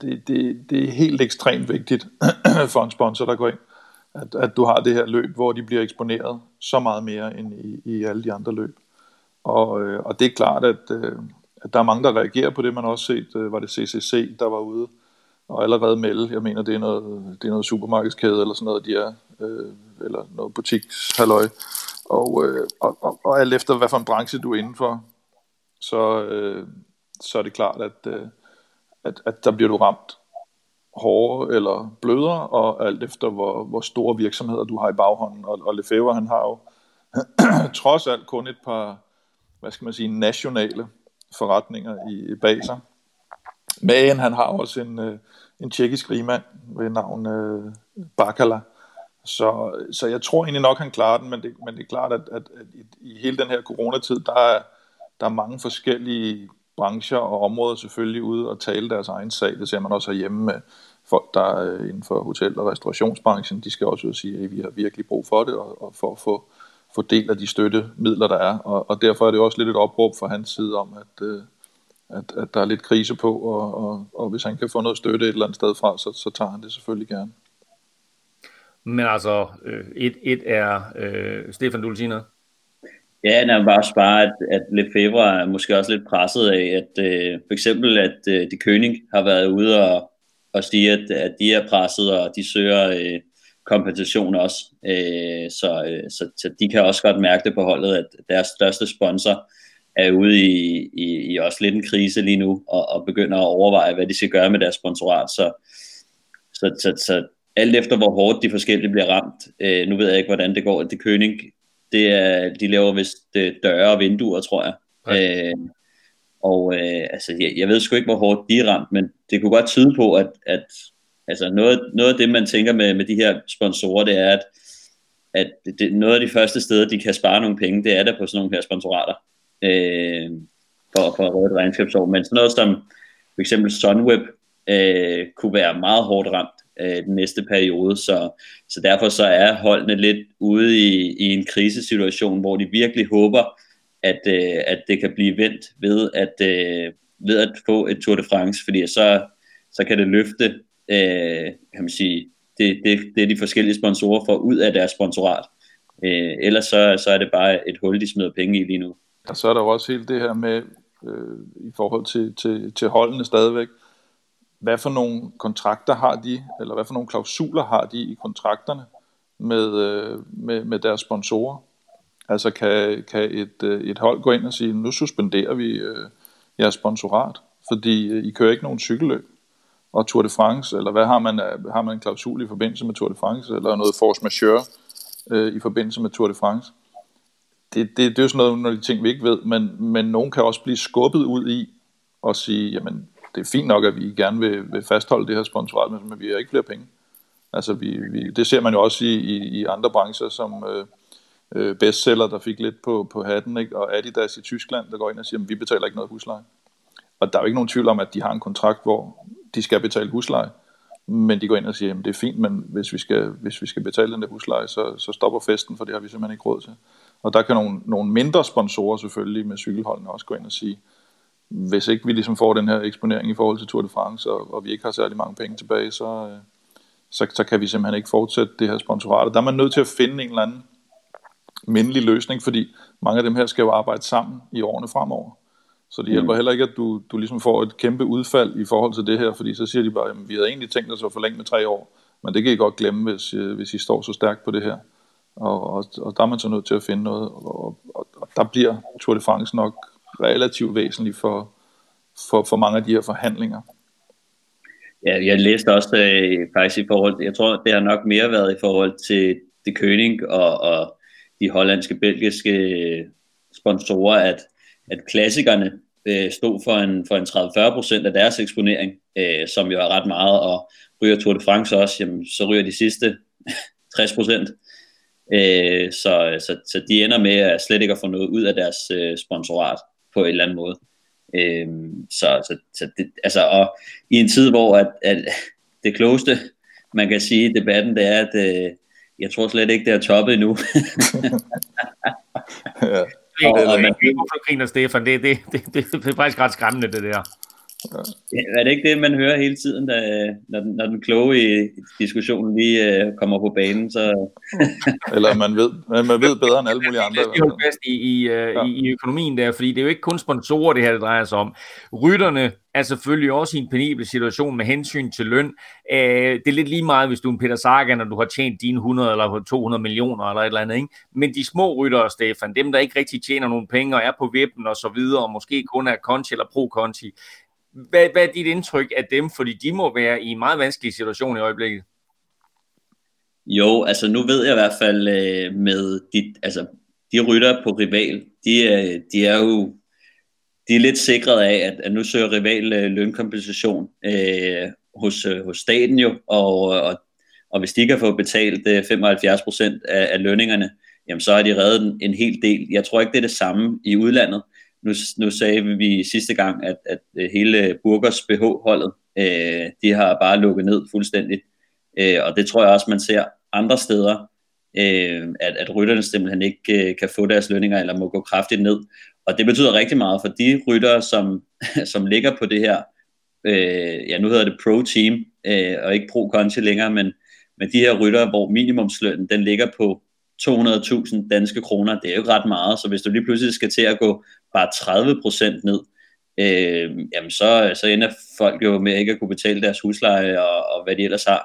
det, det, det er helt ekstremt vigtigt *clears throat* for en sponsor, der går ind, at, at du har det her løb, hvor de bliver eksponeret så meget mere end i, i alle de andre løb. Og, øh, og det er klart, at, øh, at der er mange, der reagerer på det. Man har også set, øh, var det CCC, der var ude og allerede melde, jeg mener, det er noget, det er noget supermarkedskæde eller sådan noget, de er, øh, eller noget butikshalløj. Og, øh, og, og, og alt efter, hvad for en branche du er indenfor, så, øh, så er det klart, at, at, at der bliver du ramt hårdere eller blødere, og alt efter hvor, hvor store virksomheder du har i baghånden. Og, og Lefebvre, han har jo *clears throat* trods alt kun et par, hvad skal man sige, nationale forretninger i, bag sig. Men han har også en, øh, en tjekkisk rigmand ved navn øh, Bakala. Så, så jeg tror egentlig nok, han klarer den, men det, men det er klart, at, at, at i, i hele den her coronatid, der er, der er mange forskellige brancher og områder selvfølgelig ude og tale deres egen sag. Det ser man også herhjemme med folk, der er inden for hotel- og restaurationsbranchen. De skal også ud og sige, at vi har virkelig brug for det, og, og for at få, få del af de støttemidler, der er. Og, og derfor er det også lidt et opråb fra hans side om, at, øh, at, at der er lidt krise på, og, og, og hvis han kan få noget støtte et eller andet sted fra, så, så tager han det selvfølgelig gerne. Men altså, øh, et, et er, øh, Stefan, du vil sige noget? Ja, jeg bare spare, at, at Lefebvre er måske også lidt presset af, at øh, for eksempel, at øh, de König har været ude og, og sige, at, at de er presset, og de søger øh, kompensation også. Øh, så, øh, så, så de kan også godt mærke det på holdet, at deres største sponsor er ude i, i, i også lidt en krise lige nu, og, og begynder at overveje, hvad de skal gøre med deres sponsorat. Så, så, så, så alt efter hvor hårdt de forskellige bliver ramt, øh, nu ved jeg ikke, hvordan det går, det König det er, de laver vist øh, døre og vinduer, tror jeg. Okay. Øh, og øh, altså, jeg, jeg ved sgu ikke, hvor hårdt de er ramt, men det kunne godt tyde på, at, at altså noget, noget af det, man tænker med, med de her sponsorer, det er, at, at det, noget af de første steder, de kan spare nogle penge, det er der på sådan nogle her sponsorater. Øh, for, for at redde et regnskabsår. Men sådan noget som for eksempel Sunweb øh, kunne være meget hårdt ramt øh, den næste periode, så, så derfor så er holdene lidt ude i, i en krisesituation, hvor de virkelig håber, at, øh, at det kan blive vendt ved at, øh, ved at få et Tour de France, fordi så, så kan det løfte øh, kan man sige, det, det, det er de forskellige sponsorer får ud af deres sponsorat. Øh, ellers så, så er det bare et hul, de smider penge i lige nu. Og så er der jo også helt det her med, øh, i forhold til, til, til holdene stadigvæk, hvad for nogle kontrakter har de, eller hvad for nogle klausuler har de i kontrakterne med, øh, med, med deres sponsorer? Altså kan, kan et, øh, et hold gå ind og sige, nu suspenderer vi øh, jeres sponsorat, fordi øh, I kører ikke nogen cykelløb og Tour de France, eller hvad har man, øh, har man en klausul i forbindelse med Tour de France, eller noget force majeure øh, i forbindelse med Tour de France? Det, det, det er jo sådan noget, nogle af de ting, vi ikke ved, men, men nogen kan også blive skubbet ud i og sige, jamen det er fint nok, at vi gerne vil, vil fastholde det her sponsorat, men vi har ikke flere penge. Altså, vi, vi, det ser man jo også i, i, i andre brancher, som øh, øh, bestseller, der fik lidt på, på hatten, ikke? og Adidas i Tyskland, der går ind og siger, at vi betaler ikke noget husleje. Og der er jo ikke nogen tvivl om, at de har en kontrakt, hvor de skal betale husleje, men de går ind og siger, at det er fint, men hvis vi skal, hvis vi skal betale den der husleje, så, så stopper festen, for det har vi simpelthen ikke råd til. Og der kan nogle, nogle mindre sponsorer selvfølgelig med cykelholdene også gå ind og sige, hvis ikke vi ligesom får den her eksponering i forhold til Tour de France, og, og vi ikke har særlig mange penge tilbage, så, øh, så, så kan vi simpelthen ikke fortsætte det her sponsorat. Og der er man nødt til at finde en eller anden mindelig løsning, fordi mange af dem her skal jo arbejde sammen i årene fremover. Så det hjælper mm. heller ikke, at du, du ligesom får et kæmpe udfald i forhold til det her, fordi så siger de bare, at vi havde egentlig tænkt os at forlænge med tre år, men det kan I godt glemme, hvis, øh, hvis I står så stærkt på det her. Og, og, og der er man så nødt til at finde noget, og, og, og der bliver Tour de France nok relativt væsentlig for, for, for mange af de her forhandlinger. Ja, jeg læste også øh, faktisk i forhold, jeg tror, det har nok mere været i forhold til De König og, og de hollandske, belgiske øh, sponsorer, at, at klassikerne øh, stod for en, for en 30-40% af deres eksponering, øh, som jo er ret meget, og ryger Tour de France også, jamen, så ryger de sidste *laughs* 60%. Øh, så, så, så de ender med at slet ikke at få noget ud af deres øh, sponsorat på en eller anden måde. Øh, så så, så det, altså, og i en tid, hvor at, at *laughs* det klogeste, man kan sige i debatten, det er, at øh, jeg tror slet ikke, det er toppet endnu. *laughs* ja. Og, og man, hvorfor griner Stefan? Det, det, det, det, det er faktisk ret skræmmende, det der. Ja, er det ikke det, man hører hele tiden, da, når, den, når den kloge i diskussionen lige uh, kommer på banen? Så... *laughs* Eller man ved, man ved bedre end alle mulige andre. Det er fast i, i, uh, ja. i, i økonomien der, fordi det er jo ikke kun sponsorer, det her det drejer sig om. Rytterne er selvfølgelig også i en penibel situation med hensyn til løn. Uh, det er lidt lige meget, hvis du er en Peter Sagan, og du har tjent dine 100 eller 200 millioner eller et eller andet. Ikke? Men de små ryttere, Stefan, dem der ikke rigtig tjener nogen penge og er på vippen og så videre, og måske kun er Conti eller pro-Conti, hvad, hvad er dit indtryk af dem? Fordi de må være i en meget vanskelig situation i øjeblikket. Jo, altså nu ved jeg i hvert fald øh, med de, altså, de rytter på rival, de, øh, de er jo de er lidt sikret af, at, at nu søger rival øh, lønkompensation øh, hos, øh, hos staten jo, og, og, og hvis de kan få betalt øh, 75% af, af lønningerne, jamen så har de reddet en, en hel del. Jeg tror ikke, det er det samme i udlandet. Nu, nu sagde vi sidste gang, at, at øh, hele Burgers BH-holdet, øh, de har bare lukket ned fuldstændigt. Øh, og det tror jeg også, man ser andre steder, øh, at, at rytterne simpelthen ikke øh, kan få deres lønninger, eller må gå kraftigt ned. Og det betyder rigtig meget for de ryttere, som, *laughs* som ligger på det her, øh, ja nu hedder det Pro Team, øh, og ikke Pro Conti længere, men, men de her ryttere, hvor minimumslønnen den ligger på 200.000 danske kroner, det er jo ikke ret meget, så hvis du lige pludselig skal til at gå bare 30% ned, øh, jamen så, så ender folk jo med ikke at kunne betale deres husleje og, og hvad de ellers har.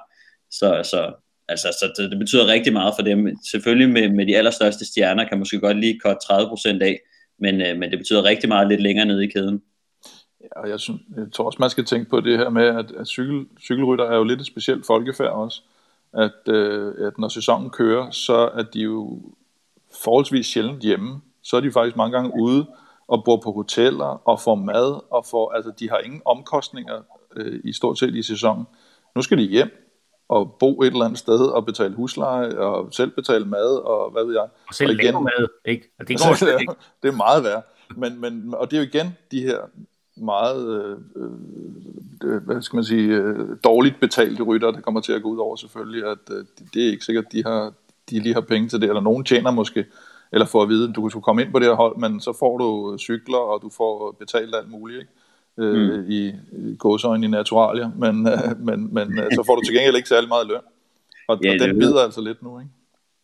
Så, så, altså, så det, det betyder rigtig meget for dem. Selvfølgelig med, med de allerstørste stjerner kan man måske godt lige korte 30% af, men, øh, men det betyder rigtig meget lidt længere nede i kæden. Ja, og jeg, synes, jeg tror også, man skal tænke på det her med, at, at cykel, cykelrytter er jo lidt et specielt folkefærd også at, øh, at når sæsonen kører, så er de jo forholdsvis sjældent hjemme. Så er de faktisk mange gange ude og bor på hoteller og får mad, og får, altså de har ingen omkostninger øh, i stort set i sæsonen. Nu skal de hjem og bo et eller andet sted og betale husleje og selv betale mad og hvad ved jeg. Og selv og igen, mad, ikke? Og det går *laughs* det, ikke. det er meget værd. Men, men, og det er jo igen de her meget, øh, øh, hvad skal man sige, øh, dårligt betalte rytter, der kommer til at gå ud over selvfølgelig, at øh, det er ikke sikkert, at de, har, de lige har penge til det, eller nogen tjener måske, eller får at vide, at du kan komme ind på det her hold, men så får du cykler, og du får betalt alt muligt, ikke? Øh, mm. i, i gåsøjne i naturalier, men, øh, men, men øh, så får du til gengæld ikke særlig meget løn. Og, ja, og den bider altså lidt nu, ikke?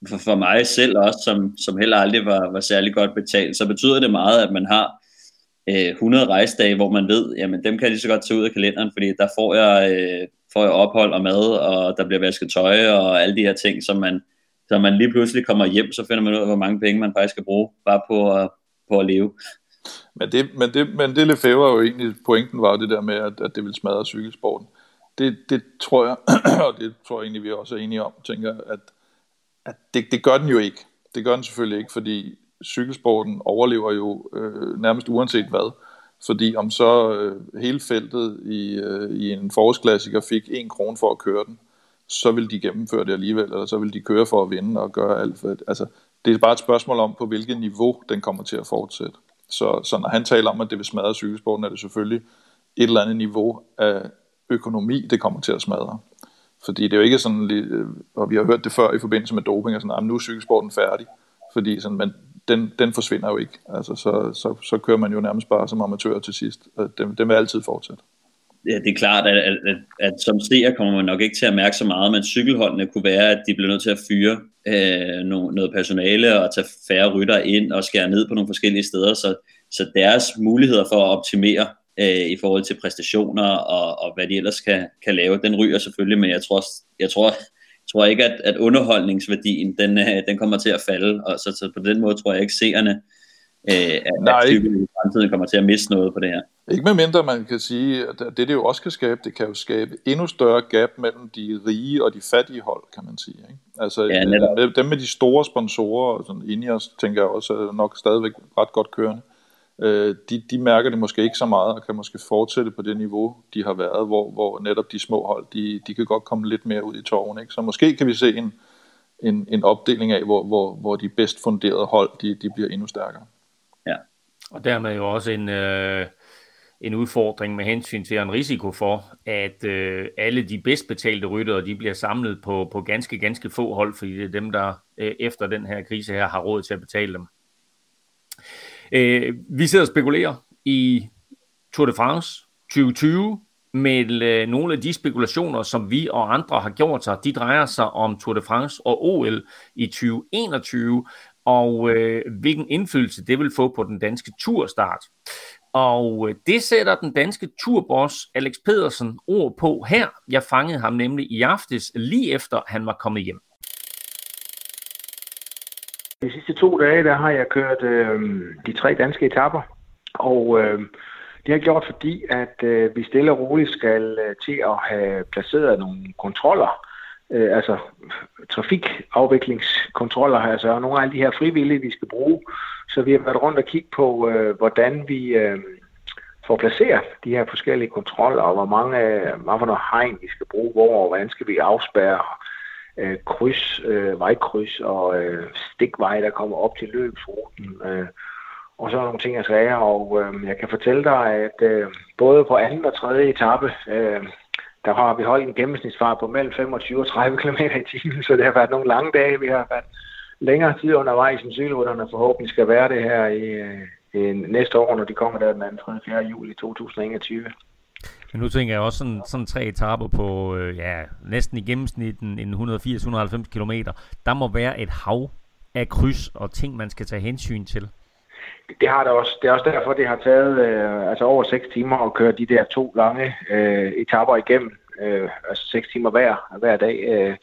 For, for mig selv også, som, som heller aldrig var, var særlig godt betalt, så betyder det meget, at man har øh, 100 rejsedage, hvor man ved, jamen dem kan jeg lige så godt tage ud af kalenderen, fordi der får jeg, øh, får jeg ophold og mad, og der bliver vasket tøj og alle de her ting, som man, så man lige pludselig kommer hjem, så finder man ud af, hvor mange penge man faktisk skal bruge, bare på at, på at leve. Men det, men det, men det Lefebvre jo egentlig, pointen var jo det der med, at, at det vil smadre cykelsporten. Det, det tror jeg, *clears throat* og det tror jeg egentlig, vi også er enige om, tænker, at, at det, det gør den jo ikke. Det gør den selvfølgelig ikke, fordi cykelsporten overlever jo øh, nærmest uanset hvad. Fordi om så øh, hele feltet i, øh, i en forårsklassiker fik en krone for at køre den, så vil de gennemføre det alligevel, eller så vil de køre for at vinde og gøre alt for det. Altså, det er bare et spørgsmål om, på hvilket niveau den kommer til at fortsætte. Så, så når han taler om, at det vil smadre cykelsporten, er det selvfølgelig et eller andet niveau af økonomi, det kommer til at smadre. Fordi det er jo ikke sådan, øh, og vi har hørt det før i forbindelse med doping, og sådan, at nu er cykelsporten færdig. Fordi sådan, men den, den forsvinder jo ikke. Altså, så, så, så kører man jo nærmest bare som amatør til sidst. Den, den vil altid fortsætte. Ja, det er klart, at, at, at, at som seer kommer man nok ikke til at mærke så meget, men cykelholdene kunne være, at de bliver nødt til at fyre øh, no, noget personale og tage færre rytter ind og skære ned på nogle forskellige steder, så, så deres muligheder for at optimere øh, i forhold til præstationer og, og hvad de ellers kan, kan lave, den ryger selvfølgelig, men jeg tror, jeg tror, tror ikke, at, at underholdningsværdien, den, øh, den kommer til at falde, og så, så på den måde tror jeg ikke, seerne øh, at, Nej, at i fremtiden kommer til at miste noget på det her. Ikke med mindre man kan sige, at det det jo også kan skabe, det kan jo skabe endnu større gap mellem de rige og de fattige hold, kan man sige. Ikke? Altså ja, dem med de store sponsorer, sådan Ineos tænker jeg også er nok stadigvæk ret godt kørende, øh, de, de mærker det måske ikke så meget, og kan måske fortsætte på det niveau, de har været, hvor, hvor netop de små hold, de, de kan godt komme lidt mere ud i tårven. Ikke? Så måske kan vi se en, en, en opdeling af, hvor, hvor, hvor de bedst funderede hold, de, de bliver endnu stærkere. Ja. Og dermed jo også en, øh, en udfordring med hensyn til en risiko for, at øh, alle de bedst betalte ryttere, de bliver samlet på, på ganske, ganske få hold, fordi det er dem, der øh, efter den her krise her har råd til at betale dem. Øh, vi sidder og spekulerer i Tour de France 2020, med øh, nogle af de spekulationer, som vi og andre har gjort sig, de drejer sig om Tour de France og OL i 2021, og øh, hvilken indflydelse det vil få på den danske turstart. Og øh, det sætter den danske turboss Alex Pedersen ord på her. Jeg fangede ham nemlig i aftes, lige efter han var kommet hjem. De sidste to dage, der har jeg kørt øh, de tre danske etapper, og øh, det har jeg gjort, fordi at øh, vi stille og roligt skal øh, til at have placeret nogle kontroller, øh, altså trafikafviklingskontroller, altså nogle af de her frivillige, vi skal bruge. Så vi har været rundt og kigge på, øh, hvordan vi øh, får placeret de her forskellige kontroller, og hvor mange, øh, hvad for noget hegn vi skal bruge, hvor og hvordan skal vi afspærre øh, kryds, øh, vejkryds og øh, stikvej, der kommer op til løbsruten. Øh, og så nogle ting, jeg sagde, og øh, jeg kan fortælle dig, at øh, både på anden og tredje etape, øh, der har vi holdt en gennemsnitsfart på mellem 25 og 30 km i timen, så det har været nogle lange dage. Vi har været længere tid undervejs, end cykelrytterne forhåbentlig skal være det her i, øh, i næste år, når de kommer der den 2. 3. 4. juli 2021. Men nu tænker jeg også sådan, sådan tre etaper på øh, ja, næsten i gennemsnit en 180-190 km. Der må være et hav af kryds og ting, man skal tage hensyn til. Det har det også. Det er også derfor, det har taget øh, altså over 6 timer at køre de der to lange øh, etaper igennem. Øh, altså 6 timer hver, hver dag. Øh,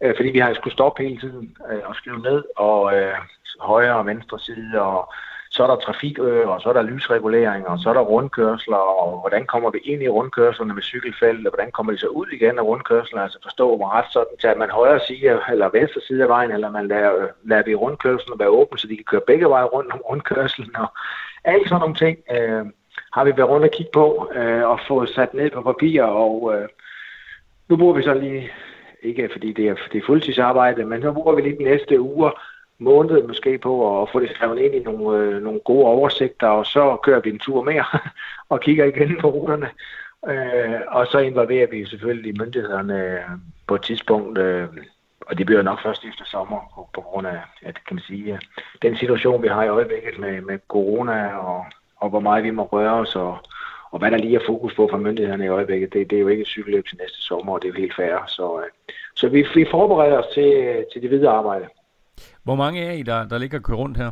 øh, fordi vi har skulle stoppe hele tiden øh, og skrive ned, og øh, højre og venstre side, og så er der trafikøer, øh, og så er der lysreguleringer, og så er der rundkørsler, og hvordan kommer vi ind i rundkørslerne med cykelfelt, og hvordan kommer de så ud igen af rundkørslerne, altså forstå mig ret sådan at man højre side eller venstre side af vejen, eller man lader, øh, lader vi rundkørslen være åben, så de kan køre begge veje rundt om rundkørslen, og alle sådan nogle ting øh, har vi været rundt og kigge på, øh, og få sat ned på papir, og øh, nu bruger vi så lige, ikke fordi det er, det er fuldtidsarbejde, men så bruger vi lige de næste uger måned måske på at få det skrevet ind i nogle, øh, nogle gode oversigter, og så kører vi en tur mere *laughs* og kigger igen på ruterne. Øh, og så involverer vi selvfølgelig myndighederne øh, på et tidspunkt, øh, og det bliver nok først efter sommer, på, på grund af at, kan man sige, øh, den situation, vi har i øjeblikket med, med corona, og, og hvor meget vi må røre os, og, og hvad der lige er fokus på fra myndighederne i øjeblikket, det, det er jo ikke et cykelløb til næste sommer, og det er jo helt fair. Så, øh, så vi, vi forbereder os til, øh, til det videre arbejde. Hvor mange er I, der, der ligger og kører rundt her?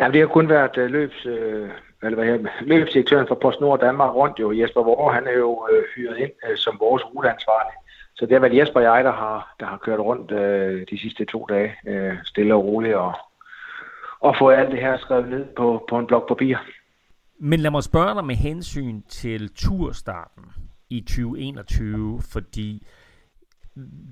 Ja, det har kun været uh, løbs, uh, eller hvad her, løbsdirektøren for PostNord Danmark rundt jo. Jesper Vore, han er jo uh, hyret ind uh, som vores ruteansvarlig. Så det har været Jesper og jeg, der har, der har kørt rundt uh, de sidste to dage, uh, stille og roligt, og, og få alt det her skrevet ned på, på en blok papir. Men lad mig spørge dig med hensyn til turstarten i 2021, fordi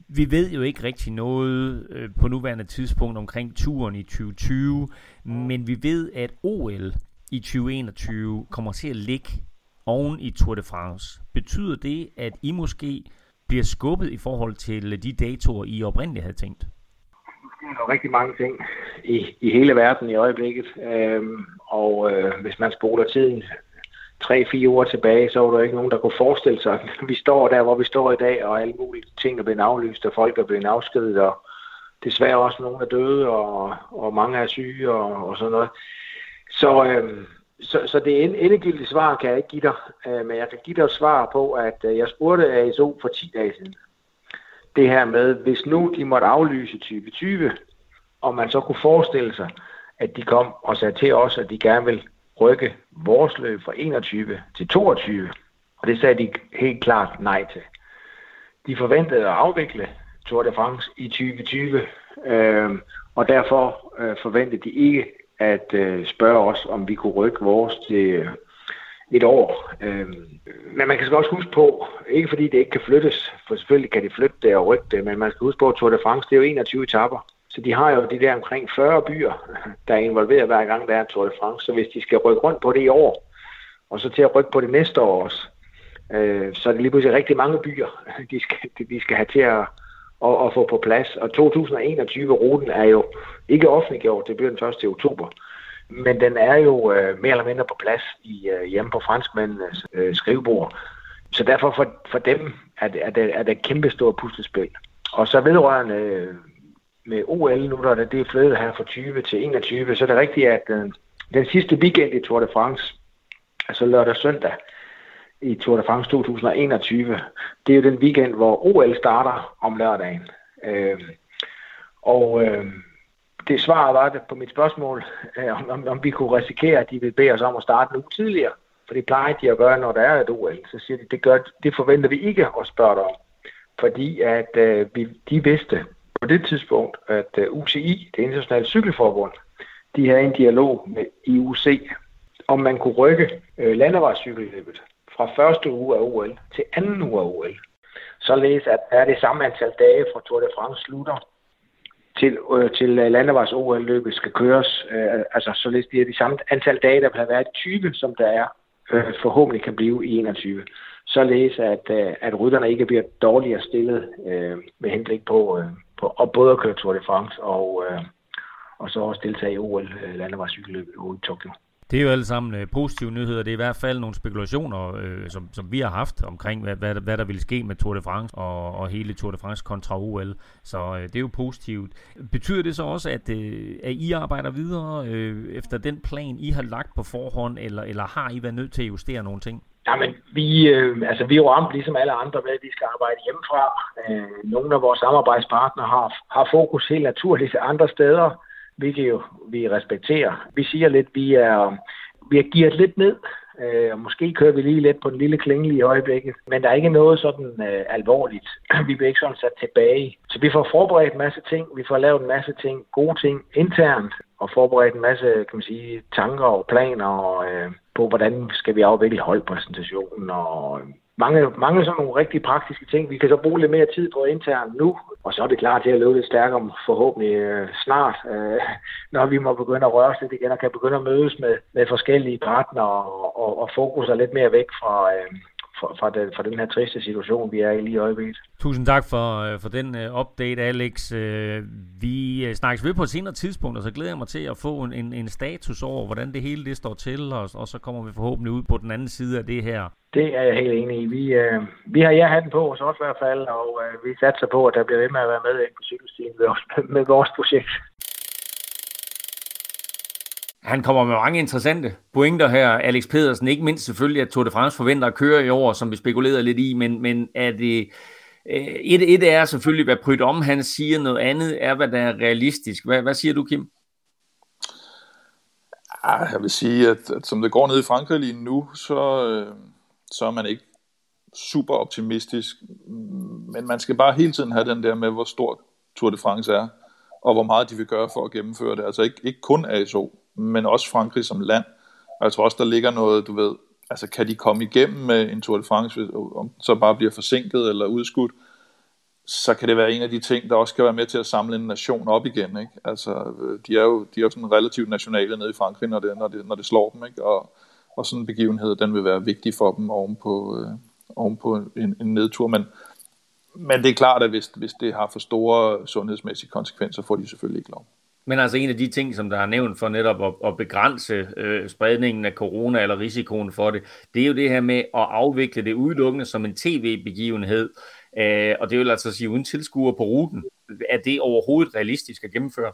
vi ved jo ikke rigtig noget øh, på nuværende tidspunkt omkring turen i 2020, men vi ved, at OL i 2021 kommer til at ligge oven i Tour de France. Betyder det, at I måske bliver skubbet i forhold til de datoer, I oprindeligt havde tænkt? Der er rigtig mange ting i, i hele verden i øjeblikket, øhm, og øh, hvis man spoler tiden tre-fire år tilbage, så var der ikke nogen, der kunne forestille sig, at *laughs* vi står der, hvor vi står i dag, og alle mulige ting er blevet aflyst, og folk er blevet afskedet, og desværre også nogen er døde, og, og mange er syge og, og sådan noget. Så, øh, så, så det endegyldige svar kan jeg ikke give dig, øh, men jeg kan give dig et svar på, at øh, jeg spurgte ASO for 10 dage siden. Det her med, hvis nu de måtte aflyse type 20, og man så kunne forestille sig, at de kom og sagde til os, at de gerne vil rykke vores løb fra 21 til 22. Og det sagde de helt klart nej til. De forventede at afvikle Tour de France i 2020, øh, og derfor øh, forventede de ikke at øh, spørge os, om vi kunne rykke vores til øh, et år. Øh, men man kan også huske på, ikke fordi det ikke kan flyttes, for selvfølgelig kan de flytte det og rykke det, men man skal huske på, at Tour de France det er jo 21 etapper. Så de har jo de der omkring 40 byer, der er involveret hver gang, der er Tour de France. Så hvis de skal rykke rundt på det i år, og så til at rykke på det næste år også, øh, så er det lige pludselig rigtig mange byer, *laughs* de skal, de skal have til at, at, at få på plads. Og 2021-ruten er jo ikke offentliggjort, det bliver den 1. oktober. Men den er jo øh, mere eller mindre på plads i, øh, hjemme på franskmændenes øh, skrivebord. Så derfor for, for dem er det, er det, er det et kæmpe stort puslespil. Og så vedrørende øh, med OL, nu der det, det er flyttet her fra 20 til 21, så er det rigtigt, at øh, den sidste weekend i Tour de France, altså lørdag og søndag, i Tour de France 2021, det er jo den weekend, hvor OL starter om lørdagen. Øh, og øh, det svaret var det på mit spørgsmål, øh, om, om vi kunne risikere, at de vil bede os om at starte nu tidligere. For det plejer de at gøre, når der er et OL. Så siger de, det, gør, det forventer vi ikke at spørge dig om. Fordi at øh, vi, de vidste på det tidspunkt, at øh, UCI, det internationale cykelforbund, de havde en dialog med IUC, om man kunne rykke øh, landevejscykelløbet fra første uge af OL til anden uge af OL. Således at er det samme antal dage fra Tour de France slutter til, øh, til øh, landevejs OL-løbet skal køres. Øh, altså således det er det samme antal dage, der vil være været 20, som der er øh, forhåbentlig kan blive i 21. Således at, øh, at rytterne ikke bliver dårligere stillet øh, med henblik på, øh, på og både at køre Tour de France og, øh, og så også deltage i OL øh, landevejscykelløbet i Tokyo. Det er jo alle sammen øh, positive nyheder. Det er i hvert fald nogle spekulationer, øh, som, som vi har haft omkring, hvad, hvad, hvad der ville ske med Tour de France og, og hele Tour de France kontra OL. Så øh, det er jo positivt. Betyder det så også, at, øh, at I arbejder videre øh, efter den plan, I har lagt på forhånd, eller, eller har I været nødt til at justere nogle ting? Jamen, vi, øh, altså, vi er jo ramt ligesom alle andre med, at vi skal arbejde hjemmefra. Øh, nogle af vores samarbejdspartnere har, har fokus helt naturligt andre steder hvilket jo vi respekterer. Vi siger lidt, vi er, vi er gearet lidt ned, øh, måske kører vi lige lidt på den lille klinge i øjeblikket, men der er ikke noget sådan øh, alvorligt. *clears throat* Vi bliver ikke sådan sat tilbage. Så vi får forberedt en masse ting, vi får lavet en masse ting, gode ting internt, og forberedt en masse kan man sige, tanker og planer og, øh, på, hvordan skal vi afvikle holdpræsentationen og øhm, mange, mange sådan nogle rigtig praktiske ting. Vi kan så bruge lidt mere tid på internt nu, og så er det klar til at løbe lidt stærkere forhåbentlig øh, snart, øh, *laughs* når vi må begynde at røre os lidt igen og kan begynde at mødes med, med forskellige partnere og, og, og fokus er lidt mere væk fra, øh, fra, fra, den, fra den her triste situation, vi er i lige i øjeblikket. Tusind tak for, øh, for den uh, update, Alex. Uh, vi snakkes ved på et senere tidspunkt, og så glæder jeg mig til at få en, en, en status over, hvordan det hele det står til, og, og så kommer vi forhåbentlig ud på den anden side af det her. Det er jeg helt enig i. Vi, uh, vi har ja den på os også i hvert fald, og uh, vi satser på, at der bliver ved med at være med på cykelstien med, med vores projekt. Han kommer med mange interessante pointer her, Alex Pedersen. Ikke mindst selvfølgelig, at Tour de France forventer at køre i år, som vi spekulerede lidt i, men, men er det, øh, et, et er selvfølgelig, hvad Pryt om han siger, noget andet er, hvad der er realistisk. Hvad, hvad siger du, Kim? Ah, jeg vil sige, at, at som det går ned i Frankrig lige nu, så, øh, så er man ikke super optimistisk, men man skal bare hele tiden have den der med, hvor stort Tour de France er, og hvor meget de vil gøre for at gennemføre det. Altså ikke, ikke kun ASO, men også Frankrig som land. Og jeg tror også, der ligger noget, du ved, altså kan de komme igennem med en Tour de France, om så bare bliver forsinket eller udskudt, så kan det være en af de ting, der også kan være med til at samle en nation op igen. Ikke? Altså, øh, de er jo, de er jo sådan relativt nationale nede i Frankrig, når det, når det, når det slår dem. Ikke? Og, og sådan en begivenhed, den vil være vigtig for dem oven på, øh, oven på en, en nedtur. Men, men det er klart, at hvis, hvis det har for store sundhedsmæssige konsekvenser, får de selvfølgelig ikke lov. Men altså en af de ting, som der er nævnt for netop at, at begrænse øh, spredningen af corona eller risikoen for det, det er jo det her med at afvikle det udelukkende som en tv-begivenhed. Øh, og det vil altså sige uden tilskuer på ruten. er det overhovedet realistisk at gennemføre?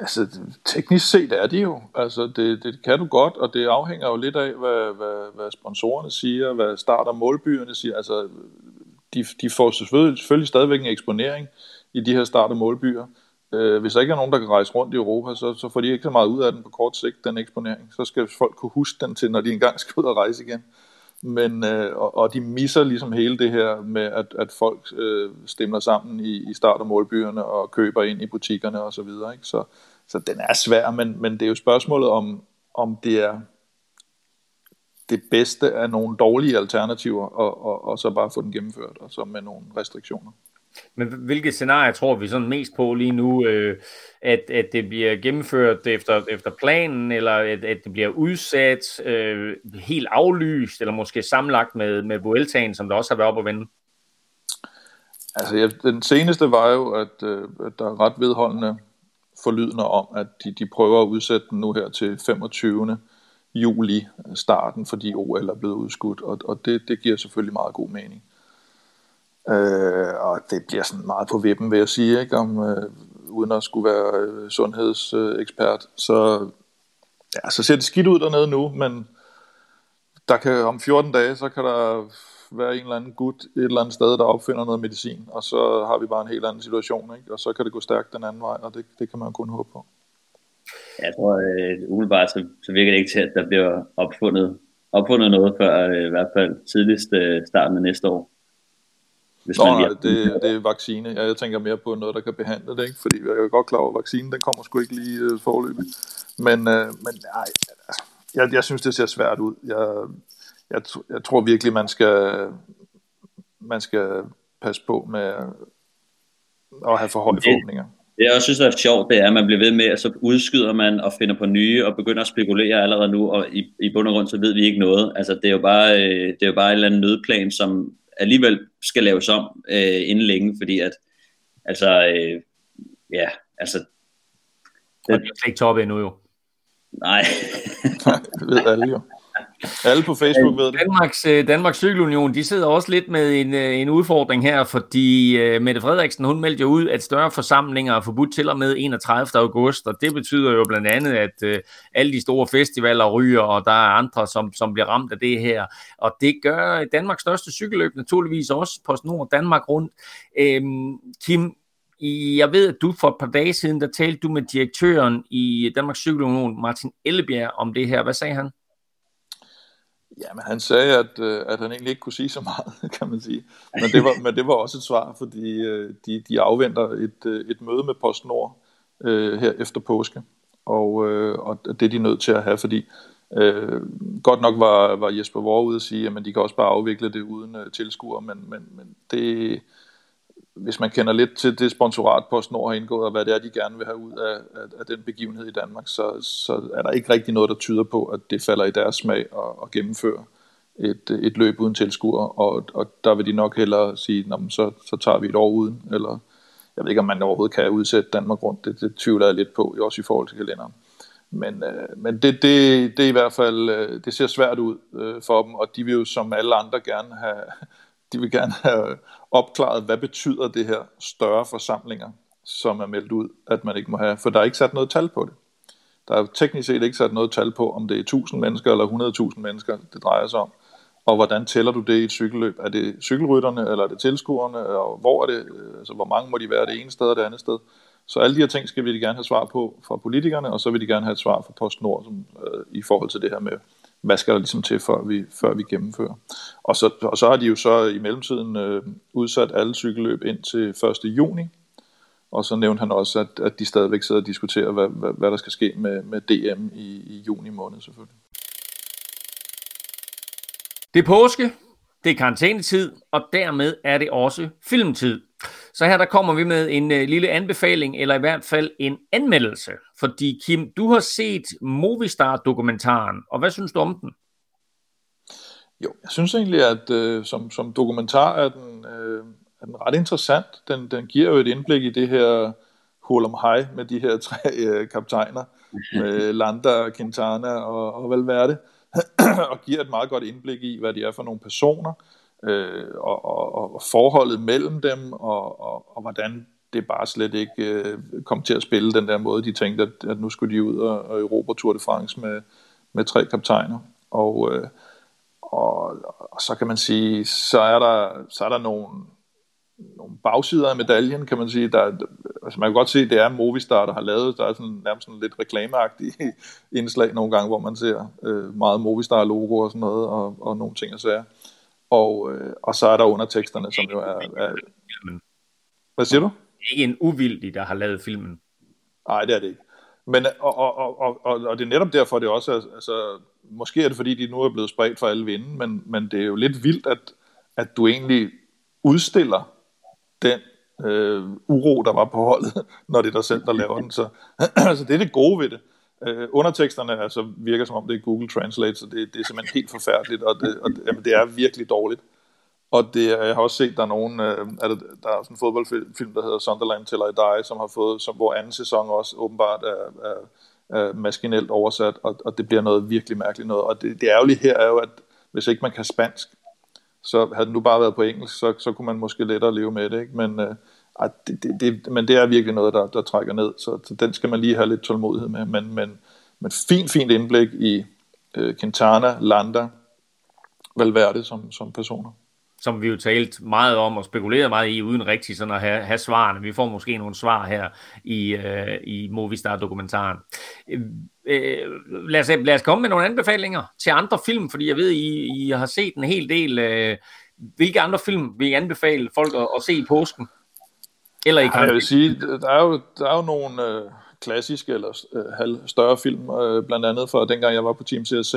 Altså, teknisk set er det jo. Altså, det, det kan du godt, og det afhænger jo lidt af, hvad, hvad, hvad sponsorerne siger, hvad start- og målbyerne siger. Altså, de, de får selvfølgelig, selvfølgelig stadigvæk en eksponering i de her start- og målbyer. Øh, hvis der ikke er nogen, der kan rejse rundt i Europa, så, så får de ikke så meget ud af den på kort sigt, den eksponering. Så skal folk kunne huske den til, når de engang skal ud og rejse igen. Men, øh, og, og de misser ligesom hele det her med, at, at folk øh, stemmer sammen i, i start- og målbyerne og køber ind i butikkerne osv. Så, videre, ikke? så, så den er svær, men, men det er jo spørgsmålet om, om det er det bedste af nogle dårlige alternativer, og, og, og så bare få den gennemført, og så med nogle restriktioner. Men hvilke scenarier tror vi sådan mest på lige nu? Øh, at, at det bliver gennemført efter, efter planen, eller at, at det bliver udsat, øh, helt aflyst, eller måske sammenlagt med, med Vueltaen, som der også har været op at vende? Altså, ja, den seneste var jo, at, øh, at der er ret vedholdende forlydende om, at de, de prøver at udsætte den nu her til 25. juli øh, starten, fordi OL er blevet udskudt, og, og det, det giver selvfølgelig meget god mening. Øh, og det bliver sådan meget på vippen, vil jeg sige, ikke? Om, øh, uden at skulle være øh, sundhedsekspert. Så, ja, så ser det skidt ud dernede nu, men der kan, om 14 dage, så kan der være en eller anden gut et eller andet sted, der opfinder noget medicin, og så har vi bare en helt anden situation, ikke? og så kan det gå stærkt den anden vej, og det, det kan man kun håbe på. Jeg tror, øh, umiddelbart så, så virker det ikke til, at der bliver opfundet, opfundet noget før øh, i hvert fald tidligst øh, starten af næste år. Hvis Nå, man det, det er vaccine. Ja, jeg tænker mere på noget, der kan behandle det, ikke? fordi jeg er godt klar over, at vaccinen den kommer sgu ikke lige øh, forløbet. Men, øh, men nej, jeg, jeg synes, det ser svært ud. Jeg, jeg, jeg tror virkelig, man skal, man skal passe på med at have for høje forhåbninger. Det jeg også synes er sjovt, det er, at man bliver ved med, at så udskyder man og finder på nye og begynder at spekulere allerede nu, og i, i bund og grund så ved vi ikke noget. Altså det er jo bare, øh, det er jo bare en eller anden nødplan, som alligevel skal laves om øh, inden længe, fordi at, altså, øh, ja, altså... Det, og det er ikke toppe endnu jo. Nej. *laughs* det ved alle jo. Alle på Facebook ved det. Danmarks, øh, Danmarks Cykelunion, de sidder også lidt med en, øh, en udfordring her, fordi uh, Mette Frederiksen, hun meldte jo ud, at større forsamlinger er forbudt til og med 31. august, og det betyder jo blandt andet, at uh, alle de store festivaler ryger, og der er andre, som, som bliver ramt af det her. Og det gør Danmarks største cykelløb naturligvis også, på Nord Danmark rundt. Øhm, Kim, jeg ved, at du for et par dage siden, der talte du med direktøren i Danmarks Cykelunion, Martin Ellebjerg, om det her. Hvad sagde han? Ja, men han sagde, at, øh, at han egentlig ikke kunne sige så meget, *laughs* kan man sige. Men det var, men det var også et svar, fordi øh, de, de afventer et, øh, et møde med PostNord øh, her efter påske. Og, øh, og det er de nødt til at have, fordi øh, godt nok var, var Jesper Vore ude at sige, at de kan også bare afvikle det uden øh, tilskuere, men, men, men det, hvis man kender lidt til det sponsorat, PostNord har indgået, og hvad det er, de gerne vil have ud af, af, af den begivenhed i Danmark, så, så er der ikke rigtig noget, der tyder på, at det falder i deres smag at, at gennemføre et, et løb uden tilskuer, og, og der vil de nok hellere sige, så, så tager vi et år uden, eller jeg ved ikke, om man overhovedet kan udsætte Danmark rundt, det, det tvivler jeg lidt på, også i forhold til kalenderen. Men, øh, men det, det, det er i hvert fald, øh, det ser svært ud øh, for dem, og de vil jo som alle andre gerne have, de vil gerne have opklaret, hvad betyder det her større forsamlinger, som er meldt ud, at man ikke må have, for der er ikke sat noget tal på det. Der er teknisk set ikke sat noget tal på, om det er 1000 mennesker eller 100.000 mennesker, det drejer sig om. Og hvordan tæller du det i et cykelløb? Er det cykelrytterne, eller er det tilskuerne? Og hvor er det, altså hvor mange må de være det ene sted og det andet sted? Så alle de her ting skal vi gerne have svar på fra politikerne, og så vil de gerne have et svar fra PostNord som, øh, i forhold til det her med, hvad skal der ligesom til, før vi, før vi gennemfører. Og så, og så har de jo så i mellemtiden øh, udsat alle cykelløb ind til 1. juni, og så nævnte han også, at, at de stadigvæk sidder og diskuterer, hvad, hvad, hvad der skal ske med, med DM i, i juni måned selvfølgelig. Det er påske, det er karantænetid, og dermed er det også filmtid. Så her der kommer vi med en uh, lille anbefaling, eller i hvert fald en anmeldelse. Fordi Kim, du har set Movistar-dokumentaren, og hvad synes du om den? Jo, jeg synes egentlig, at uh, som, som dokumentar er den, uh, er den ret interessant. Den, den giver jo et indblik i det her Hurlum High med de her tre uh, kaptajner, *laughs* med Landa, Quintana og, og Valverde, *clears throat* og giver et meget godt indblik i, hvad de er for nogle personer, øh, og, og, og forholdet mellem dem, og, og, og hvordan det bare slet ikke øh, kom til at spille den der måde, de tænkte, at, at nu skulle de ud og, og Europa Tour de France med, med tre kaptajner. Og, øh, og, og så kan man sige, så er der, så er der nogle, nogle bagsider af medaljen, kan man sige. Der, altså man kan godt se, at det er Movistar, der har lavet, der er sådan, nærmest sådan lidt reklameagtige *laughs* indslag nogle gange, hvor man ser øh, meget Movistar-logo og sådan noget, og, og nogle ting og sager. Og, øh, og så er der underteksterne, som jo er... er hvad siger du? Ikke en uvildig, der har lavet filmen. Nej, det er det ikke. Men, og, og, og, og, og det er netop derfor, det også er, altså, måske er det fordi, de nu er blevet spredt for alle vinde, men, men det er jo lidt vildt, at, at du egentlig udstiller den øh, uro, der var på holdet, *laughs* når det er dig selv, der laver den. Så *clears throat* altså, det er det gode ved det. Øh, underteksterne altså, virker som om det er Google Translate, så det, det er simpelthen helt forfærdeligt, og det, og det, jamen, det er virkelig dårligt. Og det, jeg har også set, der er nogen, øh, er det, der er sådan en fodboldfilm, der hedder Sunderland Till I Die, som har fået, som, hvor anden sæson også åbenbart er, er, er maskinelt oversat, og, og det bliver noget virkelig mærkeligt noget. Og det, det ærgerlige her er jo, at hvis ikke man kan spansk, så havde den nu bare været på engelsk, så, så kunne man måske lettere leve med det, ikke? Men, øh, det, det, det, men det er virkelig noget, der, der trækker ned, så, så den skal man lige have lidt tålmodighed med. Men, men, men fint, fint indblik i øh, Quintana, Landa, Valverde som, som personer som vi jo talt meget om og spekuleret meget i, uden rigtig sådan at have, have svarene. Vi får måske nogle svar her i, øh, i Movistar-dokumentaren. Øh, øh, lad, os, lad os komme med nogle anbefalinger til andre film, fordi jeg ved, I, I har set en hel del. Øh, hvilke andre film vil I anbefale folk at, at se i påsken? Eller i ja, jeg vil sige, der er jo, der er jo nogle øh, klassiske eller øh, større film, øh, blandt andet fra dengang jeg var på Team CSC,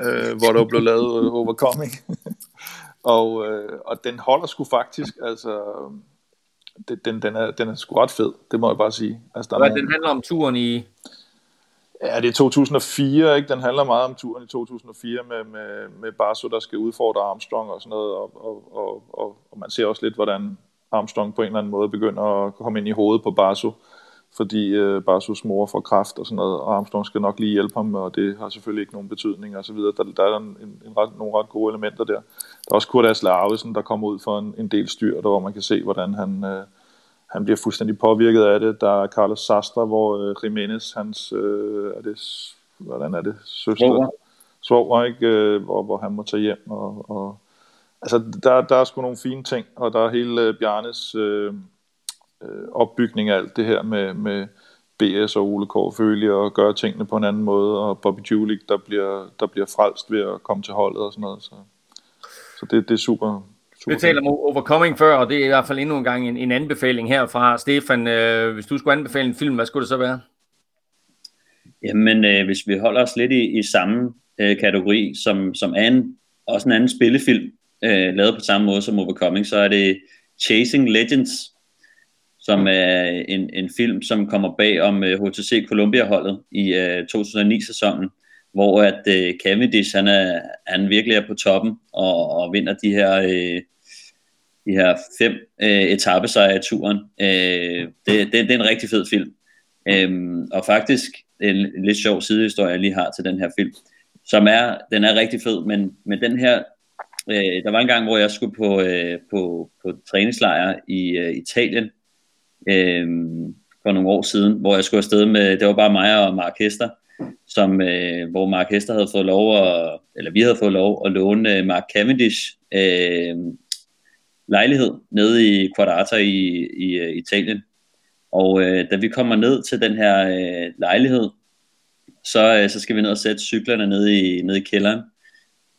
øh, hvor der blev lavet øh, Overcoming. *laughs* Og, øh, og den holder sgu faktisk, altså, det, den, den, er, den er sgu ret fed, det må jeg bare sige. Altså, der Hvad, nogle... den handler om turen i... Ja, det er 2004, ikke? Den handler meget om turen i 2004 med, med, med Barso, der skal udfordre Armstrong og sådan noget, og, og, og, og, og man ser også lidt, hvordan Armstrong på en eller anden måde begynder at komme ind i hovedet på Barso fordi øh, Barsus mor får kraft og sådan noget, og Armstrong skal nok lige hjælpe ham, og det har selvfølgelig ikke nogen betydning og så videre. Der, der er en, en, en ret, nogle ret gode elementer der. Der er også Kurt Asle Arvesen, der kommer ud for en, en del styr, der, hvor man kan se, hvordan han, øh, han bliver fuldstændig påvirket af det. Der er Carlos Sastra, hvor øh, Jimenez, hans, øh, er det, hvordan er det, søster, svoger, ikke? Øh, hvor, hvor han må tage hjem. Og, og, altså, der, der er sgu nogle fine ting, og der er hele øh, Bjarnes... Øh, øh, opbygning af alt det her med, med BS og Ole Kåre Følge og gøre tingene på en anden måde, og Bobby Julik, der bliver, der bliver frelst ved at komme til holdet og sådan noget. Så, så det, det er super, vi taler om Overcoming før, og det er i hvert fald endnu en gang en, en anbefaling herfra. Stefan, øh, hvis du skulle anbefale en film, hvad skulle det så være? Jamen, øh, hvis vi holder os lidt i, i samme øh, kategori, som, som er en, også en anden spillefilm, øh, lavet på samme måde som Overcoming, så er det Chasing Legends som er en, en film, som kommer bag om øh, HTC Columbia-holdet i øh, 2009-sæsonen, hvor at uh, Cavendish, han, er, han virkelig er på toppen og, og vinder de her, uh, de her fem uh, etappesejre i turen. Uh, det, det, det er en rigtig fed film. Um, og faktisk en, en lidt sjov sidehistorie, jeg lige har til den her film, som er, den er rigtig fed, men, men den her, Øh, der var en gang, hvor jeg skulle på, øh, på, på træningslejr i øh, Italien, øh, for nogle år siden, hvor jeg skulle afsted med, det var bare mig og Mark Hester, som, øh, hvor Mark Hester havde fået lov, at, eller vi havde fået lov at låne øh, Mark Cavendish øh, lejlighed nede i Quadrata i, i øh, Italien. Og øh, da vi kommer ned til den her øh, lejlighed, så, øh, så skal vi ned og sætte cyklerne ned i, ned i kælderen.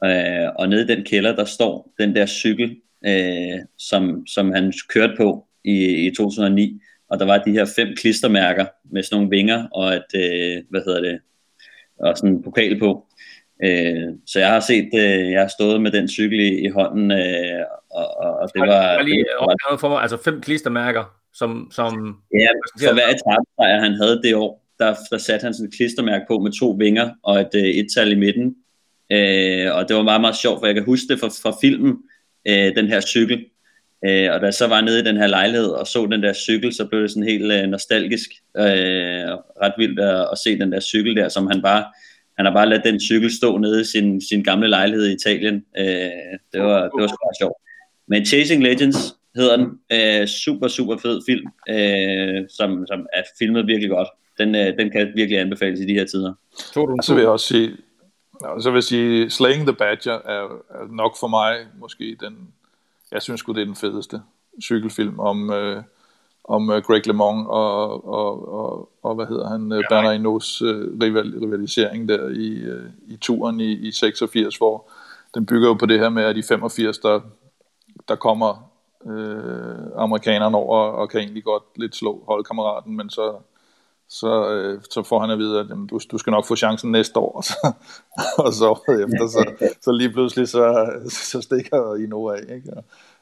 Øh, og nede i den kælder, der står den der cykel, øh, som, som han kørte på i, i 2009, og der var de her fem klistermærker med sådan nogle vinger og et, øh, hvad hedder det, og sådan en pokal på. Øh, så jeg har set, øh, jeg har stået med den cykel i, i hånden, øh, og, og det var... Lige, det var for mig, altså fem klistermærker, som... som ja, for hver etape, han havde det år, der, der satte han sådan et klistermærke på med to vinger og et, øh, et tal i midten. Øh, og det var meget, meget sjovt, for jeg kan huske det fra, fra filmen, øh, den her cykel, Øh, og da jeg så var nede i den her lejlighed og så den der cykel, så blev det sådan helt øh, nostalgisk. Øh, ret vildt at, at se den der cykel der, som han bare han har bare ladet den cykel stå nede i sin, sin gamle lejlighed i Italien. Øh, det var, det var sgu sjovt. Men Chasing Legends hedder den. Øh, super, super fed film, øh, som, som er filmet virkelig godt. Den, øh, den kan virkelig anbefales i de her tider. Så vil jeg også sige, så vil jeg sige, Slaying the Badger er, er nok for mig måske den, jeg synes sgu det er den fedeste cykelfilm om, øh, om uh, Greg LeMond og, og, og, og hvad hedder han, uh, Bernard Hinaults uh, rival, rivalisering der i, uh, i turen i, i 86, hvor den bygger jo på det her med, at i 85, der, der kommer øh, amerikanerne over og kan egentlig godt lidt slå holdkammeraten, men så, så, øh, så får han at vide, at jamen, du, du skal nok få chancen næste år, *laughs* og så, og så efter, så, så lige pludselig så, så stikker I af, ikke?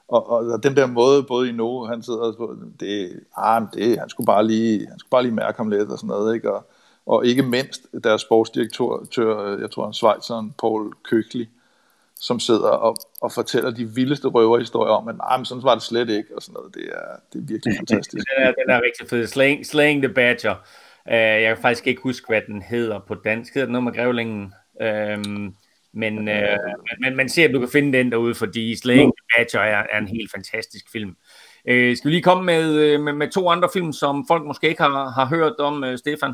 Og, og, og den der måde, både i han sidder på, det, ah, det, han skulle bare lige, han skulle bare lige mærke ham lidt og sådan noget, ikke? Og, og ikke mindst deres sportsdirektør, jeg tror han Schweizeren, Paul Køkli, som sidder og, og fortæller de vildeste røverhistorier om, at nej, men sådan var det slet ikke, og sådan noget. Det er, det er virkelig *laughs* fantastisk. den, er, den er rigtig fed. Slaying, Slaying the Badger. Uh, jeg kan faktisk ikke huske, hvad den hedder på dansk. Hedder den noget med grævlingen? Um, men, uh, men man ser, at du kan finde den derude, fordi Slaying the Badger er, er en helt fantastisk film. Uh, skal vi lige komme med, med, med to andre film, som folk måske ikke har, har hørt om, uh, Stefan?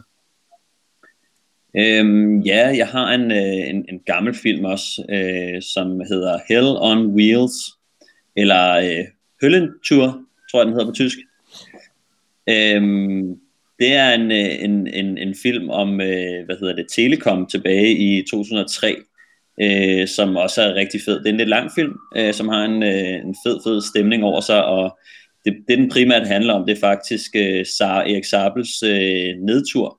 Øhm, ja, jeg har en, øh, en, en gammel film også, øh, som hedder Hell on Wheels, eller øh, Høllentur, tror jeg den hedder på tysk. Øhm, det er en, øh, en, en, en film om, øh, hvad hedder det, Telekom tilbage i 2003, øh, som også er rigtig fed. Det er en lidt lang film, øh, som har en, øh, en fed, fed stemning over sig, og det, det den primært handler om, det er faktisk øh, Sar Erik Sabels øh, nedtur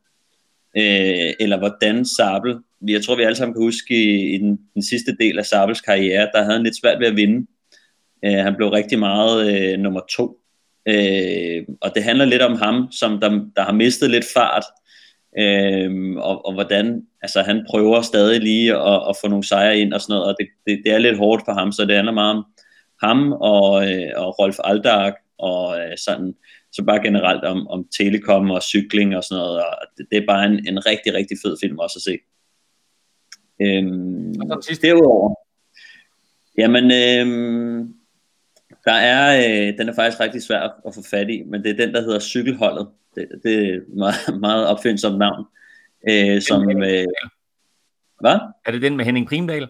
øh, eller hvordan Sabel, jeg tror vi alle sammen kan huske i, i den, den sidste del af Sabels karriere, der havde han lidt svært ved at vinde. Øh, han blev rigtig meget øh, nummer to. Øh, og det handler lidt om ham, som der, der har mistet lidt fart, øh, og, og hvordan altså, han prøver stadig lige at, at få nogle sejre ind og sådan noget, og det, det, det er lidt hårdt for ham, så det handler meget om ham og, øh, og Rolf Aldag og øh, sådan så bare generelt om, om telekom og cykling og sådan noget, og det, det er bare en, en rigtig, rigtig fed film også at se. Øhm, og derudover, jamen, øhm, der er, øh, den er faktisk rigtig svær at få fat i, men det er den, der hedder Cykelholdet. Det, det er meget, meget opfindsomt navn. Øh, som, øh, hvad? Er det den med Henning Primdal? *laughs*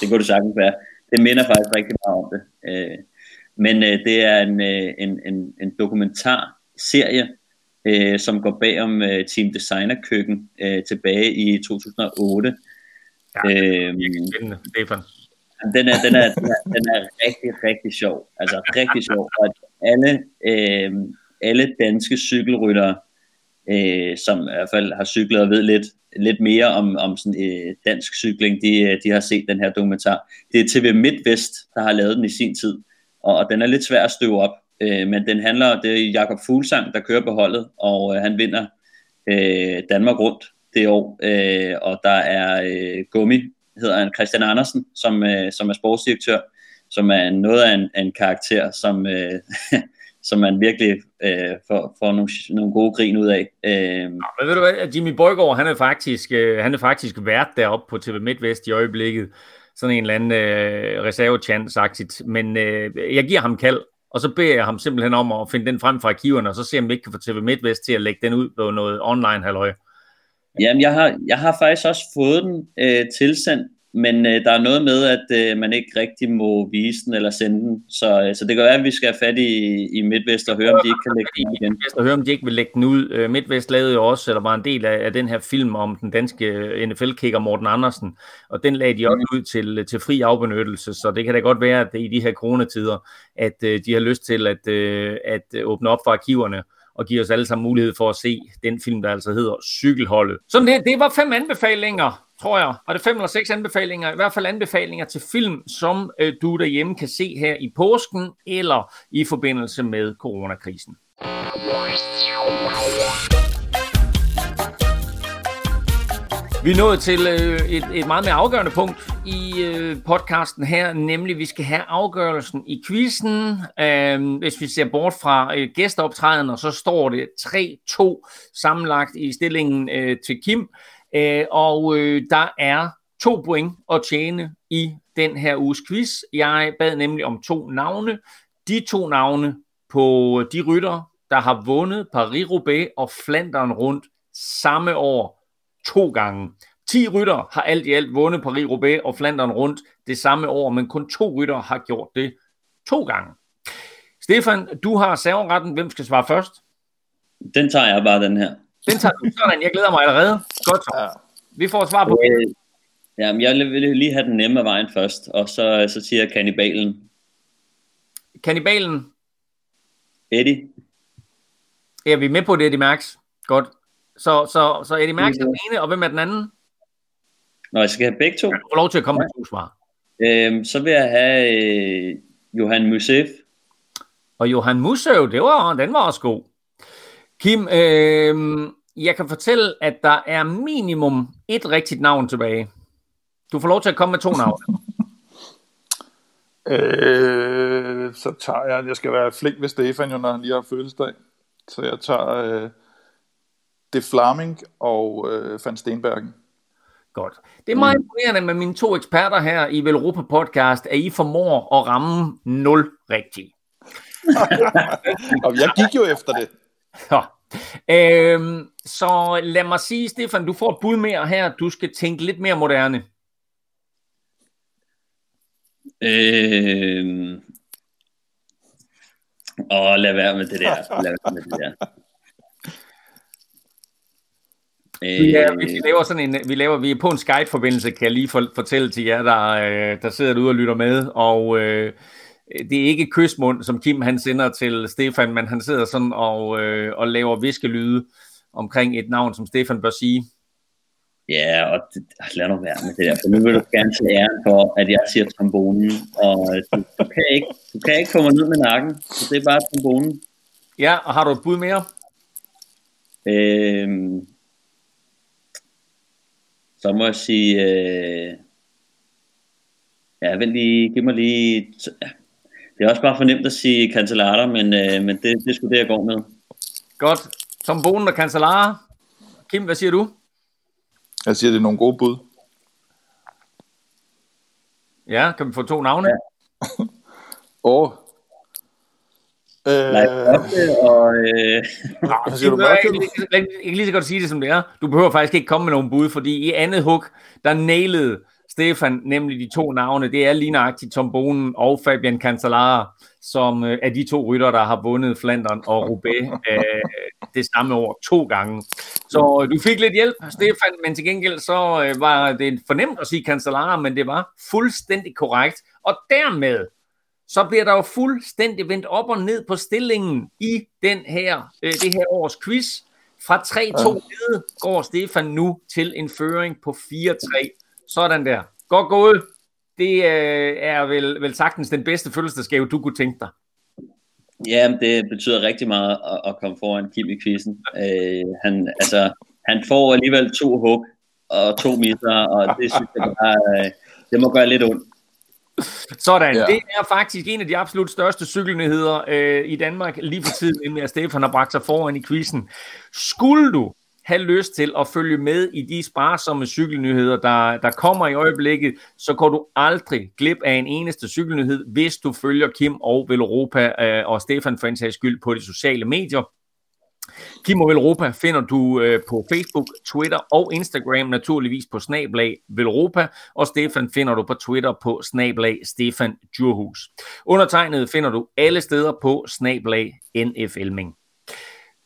det kunne du sagtens være. Det minder faktisk rigtig meget om det. Øh, men øh, det er en, øh, en, en, en dokumentarserie, øh, som går bag om øh, Team Designer Køkken øh, tilbage i 2008. Ja, øh, Stefan. Den er, den, er, den, er, den er rigtig, rigtig sjov. Altså rigtig sjov. Og alle, øh, alle danske cykelryttere, øh, som i hvert fald har cyklet og ved lidt, lidt mere om, om sådan, øh, dansk cykling, de, de har set den her dokumentar. Det er TV MidtVest, der har lavet den i sin tid og, og den er lidt svær at støve op, øh, men den handler, det er Jakob Fuglsang, der kører på holdet, og øh, han vinder øh, Danmark rundt det år, øh, og der er øh, Gummi, hedder han Christian Andersen, som, øh, som er sportsdirektør, som er noget af en, en karakter, som, øh, *laughs* som man virkelig øh, får, får nogle, nogle gode grin ud af. Øh. Ja, men ved du hvad, Jimmy Borgård, han er faktisk, øh, han er faktisk vært deroppe på TV MidtVest i øjeblikket, sådan en eller anden øh, reservechance men øh, jeg giver ham kald, og så beder jeg ham simpelthen om at finde den frem fra arkiverne, og så se om vi ikke kan få TV MidtVest til at lægge den ud på noget online halløj. Jamen, jeg har, jeg har faktisk også fået den øh, tilsendt, men øh, der er noget med, at øh, man ikke rigtig må vise den eller sende den, så, øh, så det kan være, at vi skal have fat i, i Midtvest og høre, om de ikke kan lægge den igen. Midtvest og høre, om de ikke vil lægge den ud. Øh, Midtvest lavede jo også, eller var en del af, af den her film om den danske øh, NFL-kicker Morten Andersen, og den lagde de også ud til, øh, til fri afbenyttelse, så det kan da godt være, at i de her coronatider, at øh, de har lyst til at, øh, at åbne op for arkiverne, og give os alle sammen mulighed for at se den film, der altså hedder Cykelholdet. Så det, det var fem anbefalinger tror jeg. Var det fem eller seks anbefalinger? I hvert fald anbefalinger til film, som øh, du derhjemme kan se her i påsken, eller i forbindelse med coronakrisen. Vi er nået til øh, et, et meget mere afgørende punkt i øh, podcasten her, nemlig vi skal have afgørelsen i quizzen. Øh, hvis vi ser bort fra øh, gæsteoptræden, så står det 3-2 sammenlagt i stillingen øh, til Kim. Øh, og øh, der er to point at tjene i den her uges quiz. Jeg bad nemlig om to navne. De to navne på øh, de rytter, der har vundet Paris-Roubaix og Flandern rundt samme år to gange. 10 rytter har alt i alt vundet Paris-Roubaix og Flandern rundt det samme år, men kun to rytter har gjort det to gange. Stefan, du har serveretten. Hvem skal svare først? Den tager jeg bare, den her. Den tager du sådan. Jeg glæder mig allerede. Godt så. Ja. Vi får et svar på Øh, ja, men jeg vil lige have den nemme af vejen først, og så, så siger jeg kannibalen. Kannibalen. Eddie. Er vi med på det, Eddie Max? Godt. Så, så, så Eddie Max er den ene, og hvem er den anden? Nå, jeg skal have begge to. Du får lov til at komme med to svar. Øhm, så vil jeg have øh, Johan Musef. Og Johan Musøv, det var, den var også god. Kim, øh, jeg kan fortælle, at der er minimum et rigtigt navn tilbage. Du får lov til at komme med to navne. *laughs* Øh, så tager jeg, jeg skal være flink ved Stefan, jo, når han lige har fødselsdag. Så jeg tager øh, Det Flaming og øh, Van Stenbergen. Godt. Det er meget imponerende med mine to eksperter her i Velropa Podcast, at I formår at ramme 0 rigtigt. *laughs* Og jeg gik jo efter det. Så. Øhm, så lad mig sige, Stefan, du får et bud mere her. Du skal tænke lidt mere moderne. Øhm, og lad være med det der. Lad være med det der. Vi, er, Øh, vi laver sådan en, vi laver, vi er på en Skype-forbindelse, kan jeg lige for, fortælle til jer, der, øh, der sidder derude og lytter med, og øh, det er ikke kysmund, som Kim han sender til Stefan, men han sidder sådan og, øh, og laver viskelyde omkring et navn, som Stefan bør sige. Ja, og det, lad nu være med det der, for nu vil du gerne til æren for, at jeg siger trombonen, og du, du, kan ikke, du kan ikke få mig ned med nakken, så det er bare trombonen. Ja, og har du et bud mere? Øhm, så må jeg sige, øh, ja, vent lige, giv mig lige, ja. Det er også bare for nemt at sige Cancellara, men, øh, men det, det er sgu det, jeg går med. Godt. Som Bonen og Cancellara. Kim, hvad siger du? Jeg siger, det er nogle gode bud. Ja, kan vi få to navne? Ja. *laughs* Åh. Øh, og, øh, hvad siger du? Jeg kan lige så godt sige det, som det er. Du behøver faktisk ikke komme med nogen bud, fordi i andet hug, der nailede Stefan nemlig de to navne. Det er lige nøjagtigt Tom Bonen og Fabian Cancellara, som øh, er de to rytter, der har vundet Flandern og Roubaix *laughs* øh, det samme år to gange. Så øh, du fik lidt hjælp, Stefan, men til gengæld så øh, var det fornemt at sige Cancellara, men det var fuldstændig korrekt. Og dermed så bliver der jo fuldstændig vendt op og ned på stillingen i den her, øh, det her års quiz. Fra 3-2 nede går Stefan nu til en føring på 4-3. Sådan der. Godt gået. Det øh, er vel, vel sagtens den bedste fødselsdagsgave, du kunne tænke dig. ja, det betyder rigtig meget at, at komme foran Kim i quizzen. Øh, han, altså, han får alligevel to hug og to misser, og det synes jeg bare, øh, det må gøre lidt ondt. Sådan, ja. Det er faktisk en af de absolut største cykelnyheder øh, i Danmark lige for tiden, inden at Stefan har bragt sig foran i quizzen. Skulle du have lyst til at følge med i de sparsomme cykelnyheder, der, der kommer i øjeblikket, så går du aldrig glip af en eneste cykelnyhed, hvis du følger Kim og Velropa øh, og Stefan for en sags skyld på de sociale medier. Kim og Velropa finder du øh, på Facebook, Twitter og Instagram, naturligvis på snablag Velropa, og Stefan finder du på Twitter på snablag Stefan Djurhus. Undertegnet finder du alle steder på snablag NFLming.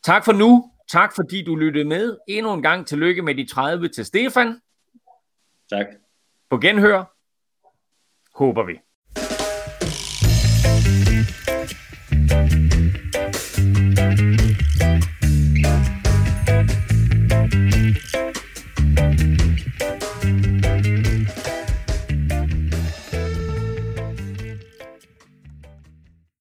Tak for nu. Tak fordi du lyttede med. Endnu en gang tillykke med de 30 til Stefan. Tak. På genhør. Håber vi.